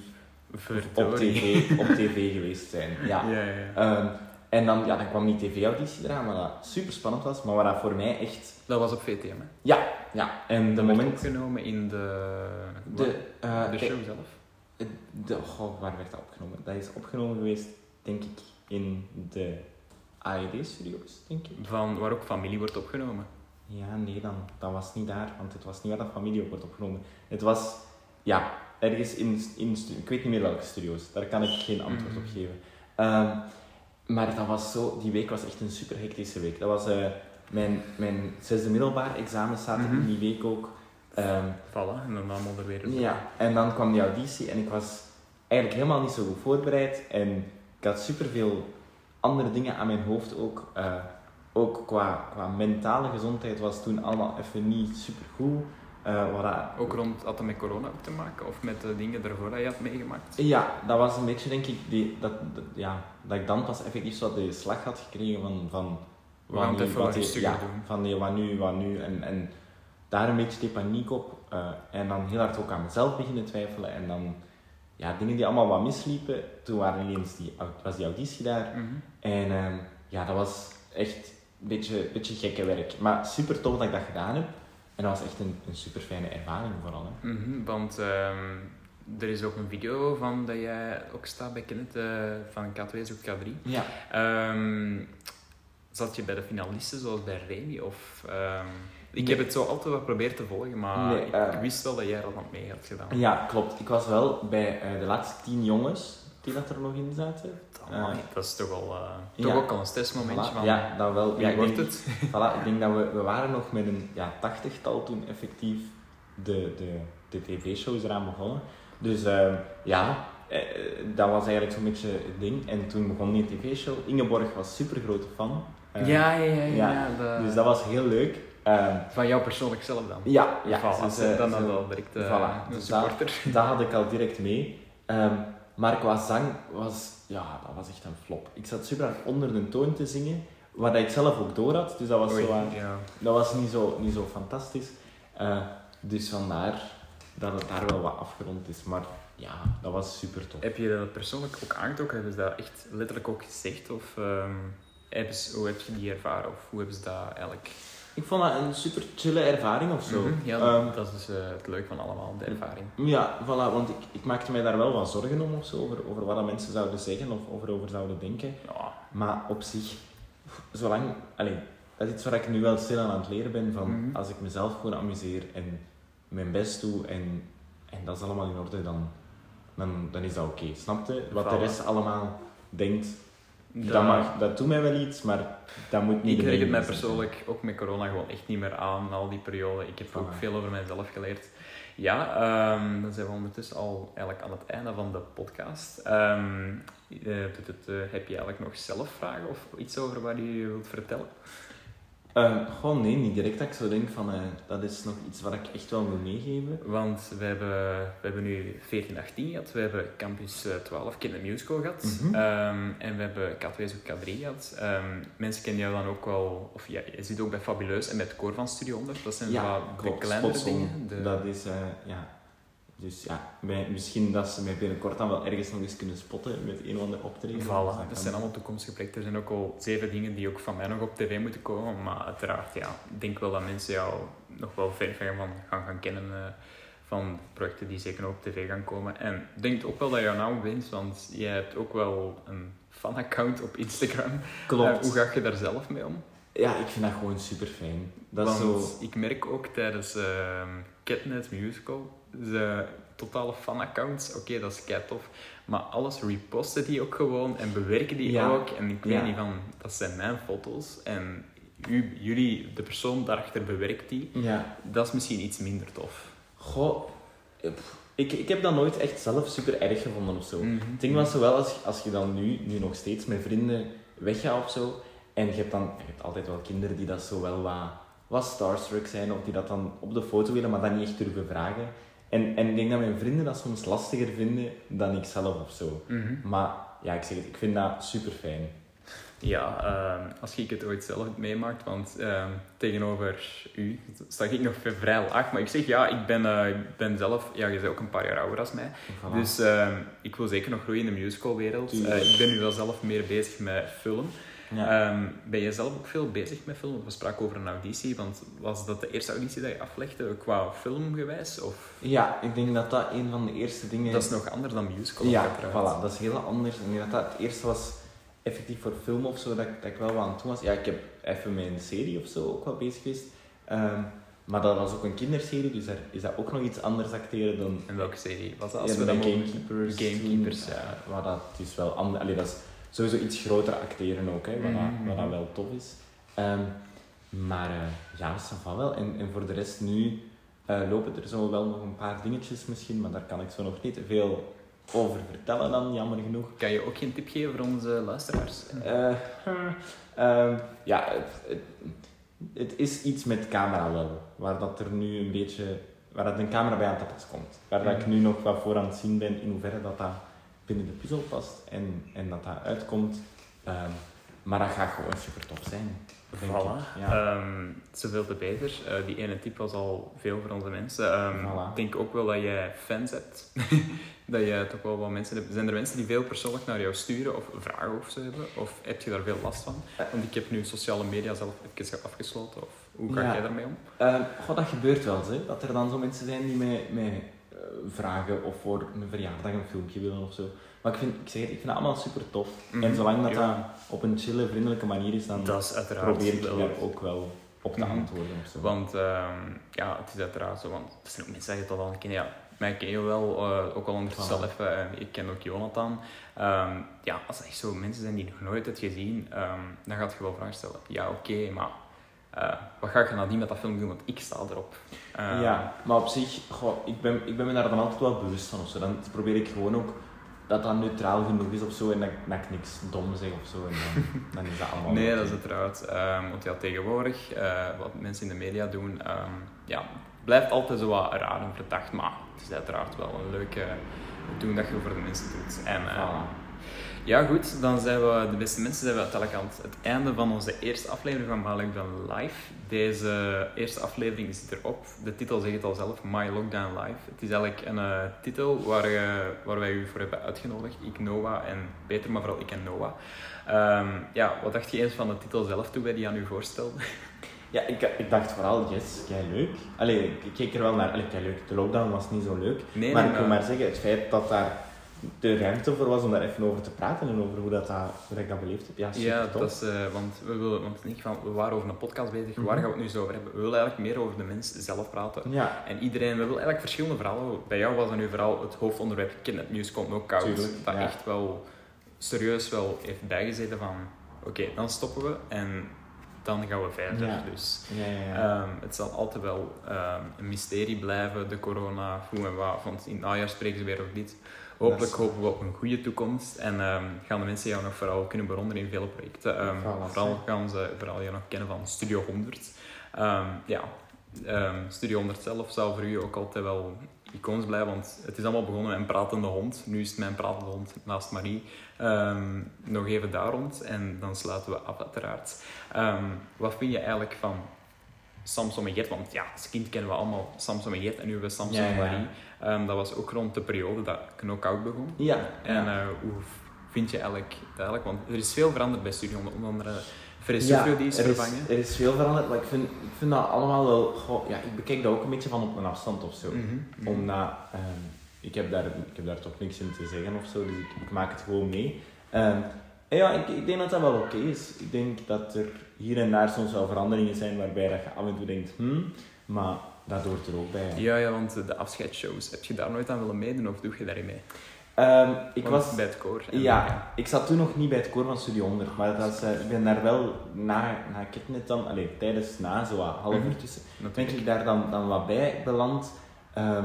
op tv, op tv geweest zijn. Ja. Ja, ja. Ehm, en dan, ja, dan kwam die tv-auditie eraan, wat dat super spannend was, maar wat dat voor mij echt... Dat was op VTM, hè? Ja, ja. En de Dat werd moment... opgenomen in de, De, eh, de de- show zelf. de, waar werd dat opgenomen? Dat is opgenomen geweest, denk ik, in de AED-studio's, denk ik. Van, waar ook familie wordt opgenomen. Ja, nee, dan, dat was niet daar, want het was niet waar dat familie op wordt opgenomen. Het was, ja, ergens in, in ik weet niet meer welke studio's, daar kan ik geen antwoord op Mhm. geven. Ehm, maar dat was zo, die week was echt een super hectische week. Dat was eh, mijn, mijn zesde middelbaar examen zaten Mhm. in die week ook. Ehm, Voilà, en dan allemaal er weer. ja, en dan kwam die auditie en ik was eigenlijk helemaal niet zo goed voorbereid. En ik had superveel andere dingen aan mijn hoofd ook. Eh, ook qua, qua mentale gezondheid was toen allemaal even niet super goed. wat dat- Ook rond, had dat met corona ook te maken? Of met de dingen daarvoor dat je had meegemaakt? Ja, dat was een beetje denk ik die, dat, dat- ja, dat ik dan pas effectief zo de slag had gekregen van, van het nu, even wat wat die- ja, doen. Van die, wat nu, wat nu. En, en daar een beetje de paniek op. eh, en dan heel hard ook aan mezelf beginnen twijfelen. En dan ja, dingen die allemaal wat misliepen. Toen waren ineens die, was die auditie daar. Mhm. En ehm, ja, dat was echt een beetje, beetje gekke werk. Maar super tof dat ik dat gedaan heb. En dat was echt een, een super fijne ervaring vooral. Hè. Mhm, want ehm, er is ook een video van dat jij ook staat bij Kenneth eh, van K2 zoekt K3. Ja. Ehm, zat je bij de finalisten zoals bij Remy? Of, Ik heb het zo altijd wel geprobeerd te volgen, maar Nee, ik eh. wist wel dat jij dat aan mee had gedaan. Ja, klopt. Ik was wel bij eh, de laatste tien jongens die dat er nog in zaten. Eh, dat is toch wel ja. toch ook al een stressmomentje Voilà. van Ja, dat wel. Ja, wordt denk, het? voilà, ik denk dat we, we waren nog met een ja, tachtigtal toen effectief de, de, de tv-shows eraan begonnen. Dus ehm, ja, dat was eigenlijk zo'n beetje het ding. En toen begon die tv-show. Ingeborg was super grote fan. Ja, ja, ja. ja, ja, de- Dus dat was heel leuk. Ehm, Van jou persoonlijk zelf dan? ja, ja. Voilà, dus, ze- eh, dan zo- had al direct eh, voilà, een dus dat- supporter. Dat had ik al direct mee. Ehm, maar qua zang was, ja, dat was echt een flop. Ik zat super hard onder de toon te zingen, waar dat ik zelf ook door had. Dus dat was, Oei, zo, aan- ja. dat was niet, zo, niet zo fantastisch. Eh, dus vandaar dat het daar wel wat afgerond is. Maar ja, dat was super tof. Heb je dat persoonlijk ook aangetrokken? Hebben ze dat echt letterlijk ook gezegd? Of ehm, hebben ze, hoe heb je die ervaren? Of hoe hebben ze dat eigenlijk... Ik vond dat een super chille ervaring of zo. Mhm, Ja, Ehm, dat is eh, het leuke van allemaal, de ervaring. Ja, voilà, want ik, ik maakte mij daar wel wat zorgen om of zo, over, over wat dat mensen zouden zeggen of over, over zouden denken. Ja, Maar op zich, zolang... Allee, dat is iets waar ik nu wel stil aan het leren ben, van Mhm. als ik mezelf gewoon amuseer en mijn best doe en, en dat is allemaal in orde, dan, dan, dan is dat oké. Snap je? Wat de rest allemaal denkt, dat, dat, mag, dat doet mij wel iets, maar dat moet niet ik reken het mij persoonlijk ook met corona gewoon echt niet meer aan, al die periode. Ik heb ook Voilà. veel over mezelf geleerd. Ja, ehm, dan zijn we ondertussen al eigenlijk aan het einde van de podcast. Ehm, eh, eh, heb je eigenlijk nog zelf vragen of iets over wat je wilt vertellen? Ehm, gewoon nee, niet direct dat ik zo denk van, eh, dat is nog iets wat ik echt wel wil meegeven. Want we hebben, we hebben nu 14, 18 gehad. We hebben Campus eh, 12 Kind Musical gehad. Mhm. Ehm, en we hebben K2 zoek K3 gehad. Ehm, mensen kennen jou dan ook wel... Of ja, je zit ook bij Fabuleus en met het koor van Studio 100. Dat zijn wat de kleinere dingen. De, Dat is, eh, ja. Dus ja, misschien dat ze mij binnenkort dan wel ergens nog eens kunnen spotten met een of ander optreden. Voilà, dat zijn allemaal toekomstige projecten. Er zijn ook al zeven dingen die ook van mij nog op tv moeten komen. Maar uiteraard, ja, ik denk wel dat mensen jou nog wel ver, ver van gaan, gaan kennen eh, van projecten die zeker nog op tv gaan komen. En ik denk ook wel dat jouw naam wint, want jij hebt ook wel een fanaccount op Instagram. Klopt. Eh, hoe ga je daar zelf mee om? Ja, ik vind dat gewoon super fijn. Dat is Want zo... ik merk ook tijdens Catnet Musical, de totale fanaccounts, oké, dat is kei tof. Maar alles reposten die ook gewoon en bewerken die Ja. ook. En ik weet Ja. niet van, dat zijn mijn foto's. En u, jullie, de persoon daarachter bewerkt die. Ja. Dat is misschien iets minder tof. Goh, eh, ik, ik heb dat nooit echt zelf super erg gevonden of zo. Het ding was zo wel, als, als je dan nu, nu nog steeds met vrienden weggaat of zo, en je hebt dan je hebt altijd wel kinderen die dat zo wel wat, wat starstruck zijn, of die dat dan op de foto willen, maar dan niet echt durven vragen. En, en ik denk dat mijn vrienden dat soms lastiger vinden dan ik zelf of zo. Mhm. Maar ja, ik zeg het, ik vind dat super fijn. Ja, ehm, als ik het ooit zelf meemaakt, want ehm, tegenover u sta ik nog vrij laag. Maar ik zeg ja, ik ben, eh, ik ben zelf, ja, je bent ook een paar jaar ouder als mij. Dus ehm, ik wil zeker nog groeien in de musicalwereld. Eh, ik ben nu wel zelf meer bezig met film. Ja. Ehm, ben je zelf ook veel bezig met film? We spraken over een auditie, want was dat de eerste auditie dat je aflegde qua filmgewijs? Of ja, ik denk dat dat een van de eerste dingen dat is nog anders dan musical? Ja, voilà, dat is heel anders. En ik denk dat dat het eerste was, effectief voor film of zo, dat, ik- dat ik wel wat aan het doen was. Ja, ik heb even met een serie of zo ook wel bezig geweest. Ehm, maar dat was ook een kinderserie, dus daar is dat ook nog iets anders acteren dan... En welke serie was dat? Als ja, we mogen- Gamekeepers. Gamekeepers, ja. eh, waar dat is wel ander, allee, dat is sowieso iets groter acteren ook, hè, wat, Mhm, dat, wat dat mhm. wel tof is. Ehm, maar eh, ja, va wel. En, en voor de rest nu eh, lopen er zo wel nog een paar dingetjes misschien, maar daar kan ik zo nog niet veel over vertellen dan, jammer genoeg. Kan je ook geen tip geven voor onze luisteraars? Eh, ehm, ja, het, het, het is iets met camera wel, waar dat er nu een beetje, waar dat een camera bij aan te pas komt. Waar dat ik nu nog wat voor aan het zien ben in hoeverre dat dat binnen de puzzel past en, en dat dat uitkomt. Ehm, maar dat gaat gewoon super tof zijn. Voilà. Ja. Ehm, zoveel te beter. Eh, die ene tip was al veel voor onze mensen. Ehm, Voilà. Ik denk ook wel dat jij fans hebt. dat je toch wel wat mensen hebt. Zijn er mensen die veel persoonlijk naar jou sturen of vragen of zo hebben? Of heb je daar veel last van? Eh. Want ik heb nu sociale media zelf even afgesloten. Of hoe ga Ja. jij daarmee om? Goh, dat gebeurt wel hè. dat er dan zo mensen zijn die mij, mij vragen of voor een verjaardag een filmpje willen of zo. Maar ik, vind, ik zeg het, ik vind het allemaal super tof. Mhm, En zolang dat ja. dat op een chille, vriendelijke manier is, dan Dat is probeer ik wel- daar ook wel op te Mhm. antwoorden of zo. Want ehm, ja, het is uiteraard zo, want er zijn ook mensen die het al kennen. Ja, mij ken je wel, eh, ook al ondertussen Voilà. al even. eh, ik ken ook Jonathan. Ehm, ja, als er echt zo mensen zijn die je nog nooit hebt gezien, ehm, dan gaat je wel vragen stellen. Ja, oké, maar eh, wat ga je nadien met dat film doen? Want ik sta erop. Ehm, ja, maar op zich, goh, ik, ben, ik ben me daar dan altijd wel bewust van of zo. Dan probeer ik gewoon ook dat dat neutraal genoeg is of zo en dat, dat ik niks dom zeg of zo. En dan, dan is dat allemaal. Nee, dat is uiteraard. ehm want ja, tegenwoordig, eh, wat mensen in de media doen, ehm, ja, blijft altijd zo wat raar en verdacht. Maar het is uiteraard wel een leuke doen dat je voor de mensen doet. En, eh, Voilà. Ja, goed. Dan zijn we, de beste mensen, zijn we uiteindelijk aan het, het einde van onze eerste aflevering van My Lockdown Live. Deze eerste aflevering zit erop. De titel zegt het al zelf, My Lockdown Live. Het is eigenlijk een eh, titel waar, eh, waar wij u voor hebben uitgenodigd. Ik, Noah en Peter, maar vooral ik en Noah. Ehm, ja, wat dacht je eens van de titel zelf toen wij die aan u voorstelden? Ja, ik, ik dacht vooral, yes, kei leuk. Allee, ik keek er wel naar. Allee, kei leuk. De lockdown was niet zo leuk. Nee, maar nee, ik wil maar zeggen, het feit dat daar de ruimte voor was om daar even over te praten en over hoe, dat, dat, hoe dat ik dat beleefd heb. Ja, Ja, dat is, eh, want we, willen, want geval, we waren over een podcast bezig. Waar Mhm. gaan we het nu zo over hebben? We willen eigenlijk meer over de mens zelf praten. Ja, En iedereen, we willen eigenlijk verschillende verhalen. Bij jou was dat nu vooral het hoofdonderwerp Kidnapnieuws komt ook koud. Tuurlijk, dat ja. echt wel serieus wel heeft bijgezeten van... Oké, dan stoppen we en dan gaan we verder. Ja. Dus ja, ja. ja. ehm, het zal altijd wel ehm, een mysterie blijven, de corona, hoe en wat. Want in het najaar spreken ze weer over dit. Hopelijk hopen we op een goede toekomst en ehm, gaan de mensen jou nog vooral kunnen bewonderen in vele projecten. Ehm, Voilà, vooral gaan ze vooral jou nog kennen van Studio 100. Ehm, ja, Studio 100 zelf zal voor u ook altijd wel iconisch blijven, want het is allemaal begonnen met een pratende hond. Nu is het mijn pratende hond naast Marie. Nog even daar rond en dan sluiten we af uiteraard. Wat vind je eigenlijk van Samson en Gert? Want ja, als kind kennen we allemaal Samson en Gert en nu hebben we Samson Ja, en ja. Marie. Ehm, dat was ook rond de periode dat Knockout begon. ja, En eh, hoe vind je eigenlijk, eigenlijk, want er is veel veranderd bij Studio, onder andere Ja, die is er vervangen. er is veel veranderd, maar ik vind, ik vind dat allemaal wel... Goh, ja, ik bekijk dat ook een beetje van op een afstand of zo. Mhm. Omdat, ehm, ik, heb daar, ik heb daar toch niks in te zeggen of zo, dus ik, ik maak het gewoon mee. Ehm, en ja, ik, ik denk dat dat wel oké is. Ik denk dat er hier en daar soms wel veranderingen zijn waarbij dat je af en toe denkt, hmm, maar dat hoort er ook bij. Ja, ja, want de afscheidsshows, heb je daar nooit aan willen meedoen of doe je daarin mee? Ehm, ik Want was... bij het koor. Ja, ik zat toen nog niet bij het koor van Studio 100, maar dat eh, ik ben daar wel na, na Kitnet dan, allee, tijdens, na, zo half uur Mhm. tussen, ben ik daar dan, dan wat bij beland. Ehm,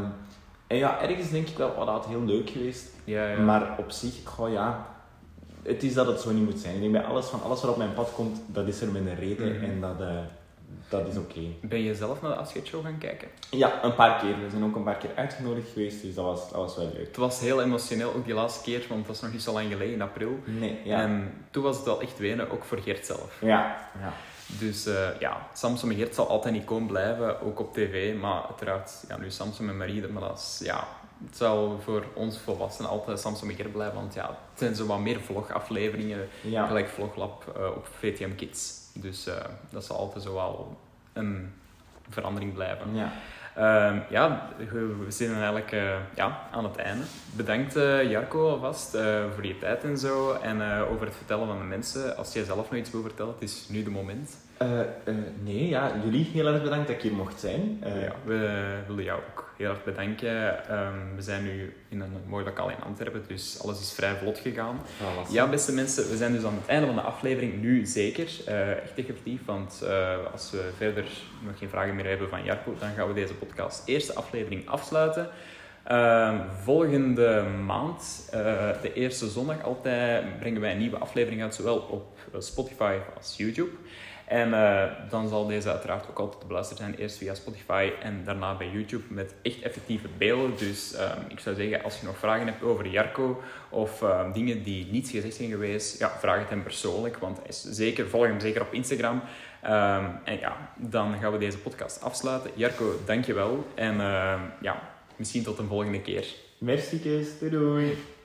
en ja, ergens denk ik wel, oh, dat had heel leuk geweest. Ja, ja. Maar op zich, goh ja, het is dat het zo niet moet zijn. Ik denk bij alles, van alles wat op mijn pad komt, dat is er met een reden Mhm. en dat, eh, dat is oké. Ben je zelf naar de afscheidsshow gaan kijken? Ja, een paar keer. We zijn ook een paar keer uitgenodigd geweest, dus dat was, dat was wel leuk. Het was heel emotioneel, ook die laatste keer, want het was nog niet zo lang geleden, in april. Nee, ja. En toen was het wel echt wenen, ook voor Gert zelf. Ja, ja. Dus eh, ja, Samson en Gert zal altijd een icoon blijven, ook op tv. Maar uiteraard, ja, nu Samson en Marie, maar dat is, ja, het zal voor ons volwassenen altijd Samson en Gert blijven. Want ja, het zijn zo wat meer vlogafleveringen, ja. gelijk Vloglab eh, op VTM Kids. Dus eh, dat zal altijd zo wel een verandering blijven. ja. Ehm, ja, we zijn eigenlijk eh, ja, aan het einde. Bedankt eh, Jarko alvast voor je tijd en zo. En over het vertellen van de mensen. Als jij zelf nog iets wil vertellen, het is nu de moment. Eh, eh, nee, ja, jullie heel erg bedankt dat ik hier mocht zijn. Eh, ja, we willen jou ook heel erg bedanken. Ehm, we zijn nu in een mooi lokaal in Antwerpen, dus alles is vrij vlot gegaan. Ja, beste mensen, we zijn dus aan het einde van de aflevering nu zeker. Echt effectief, want als we verder nog geen vragen meer hebben van Jarko, dan gaan we deze podcast eerste aflevering afsluiten. Ehm, volgende maand, de eerste zondag altijd, brengen wij een nieuwe aflevering uit, zowel op Spotify als YouTube. En eh, dan zal deze uiteraard ook altijd te beluisteren zijn, eerst via Spotify en daarna bij YouTube met echt effectieve beelden. Dus ehm, ik zou zeggen, als je nog vragen hebt over Jarko of ehm, dingen die niet gezegd zijn geweest, ja, vraag het hem persoonlijk, want hij is zeker, volg hem zeker op Instagram. Ehm, en ja, dan gaan we deze podcast afsluiten. Jarko, dankjewel. En ja, misschien tot een volgende keer. Merci, Kees. Doei doei.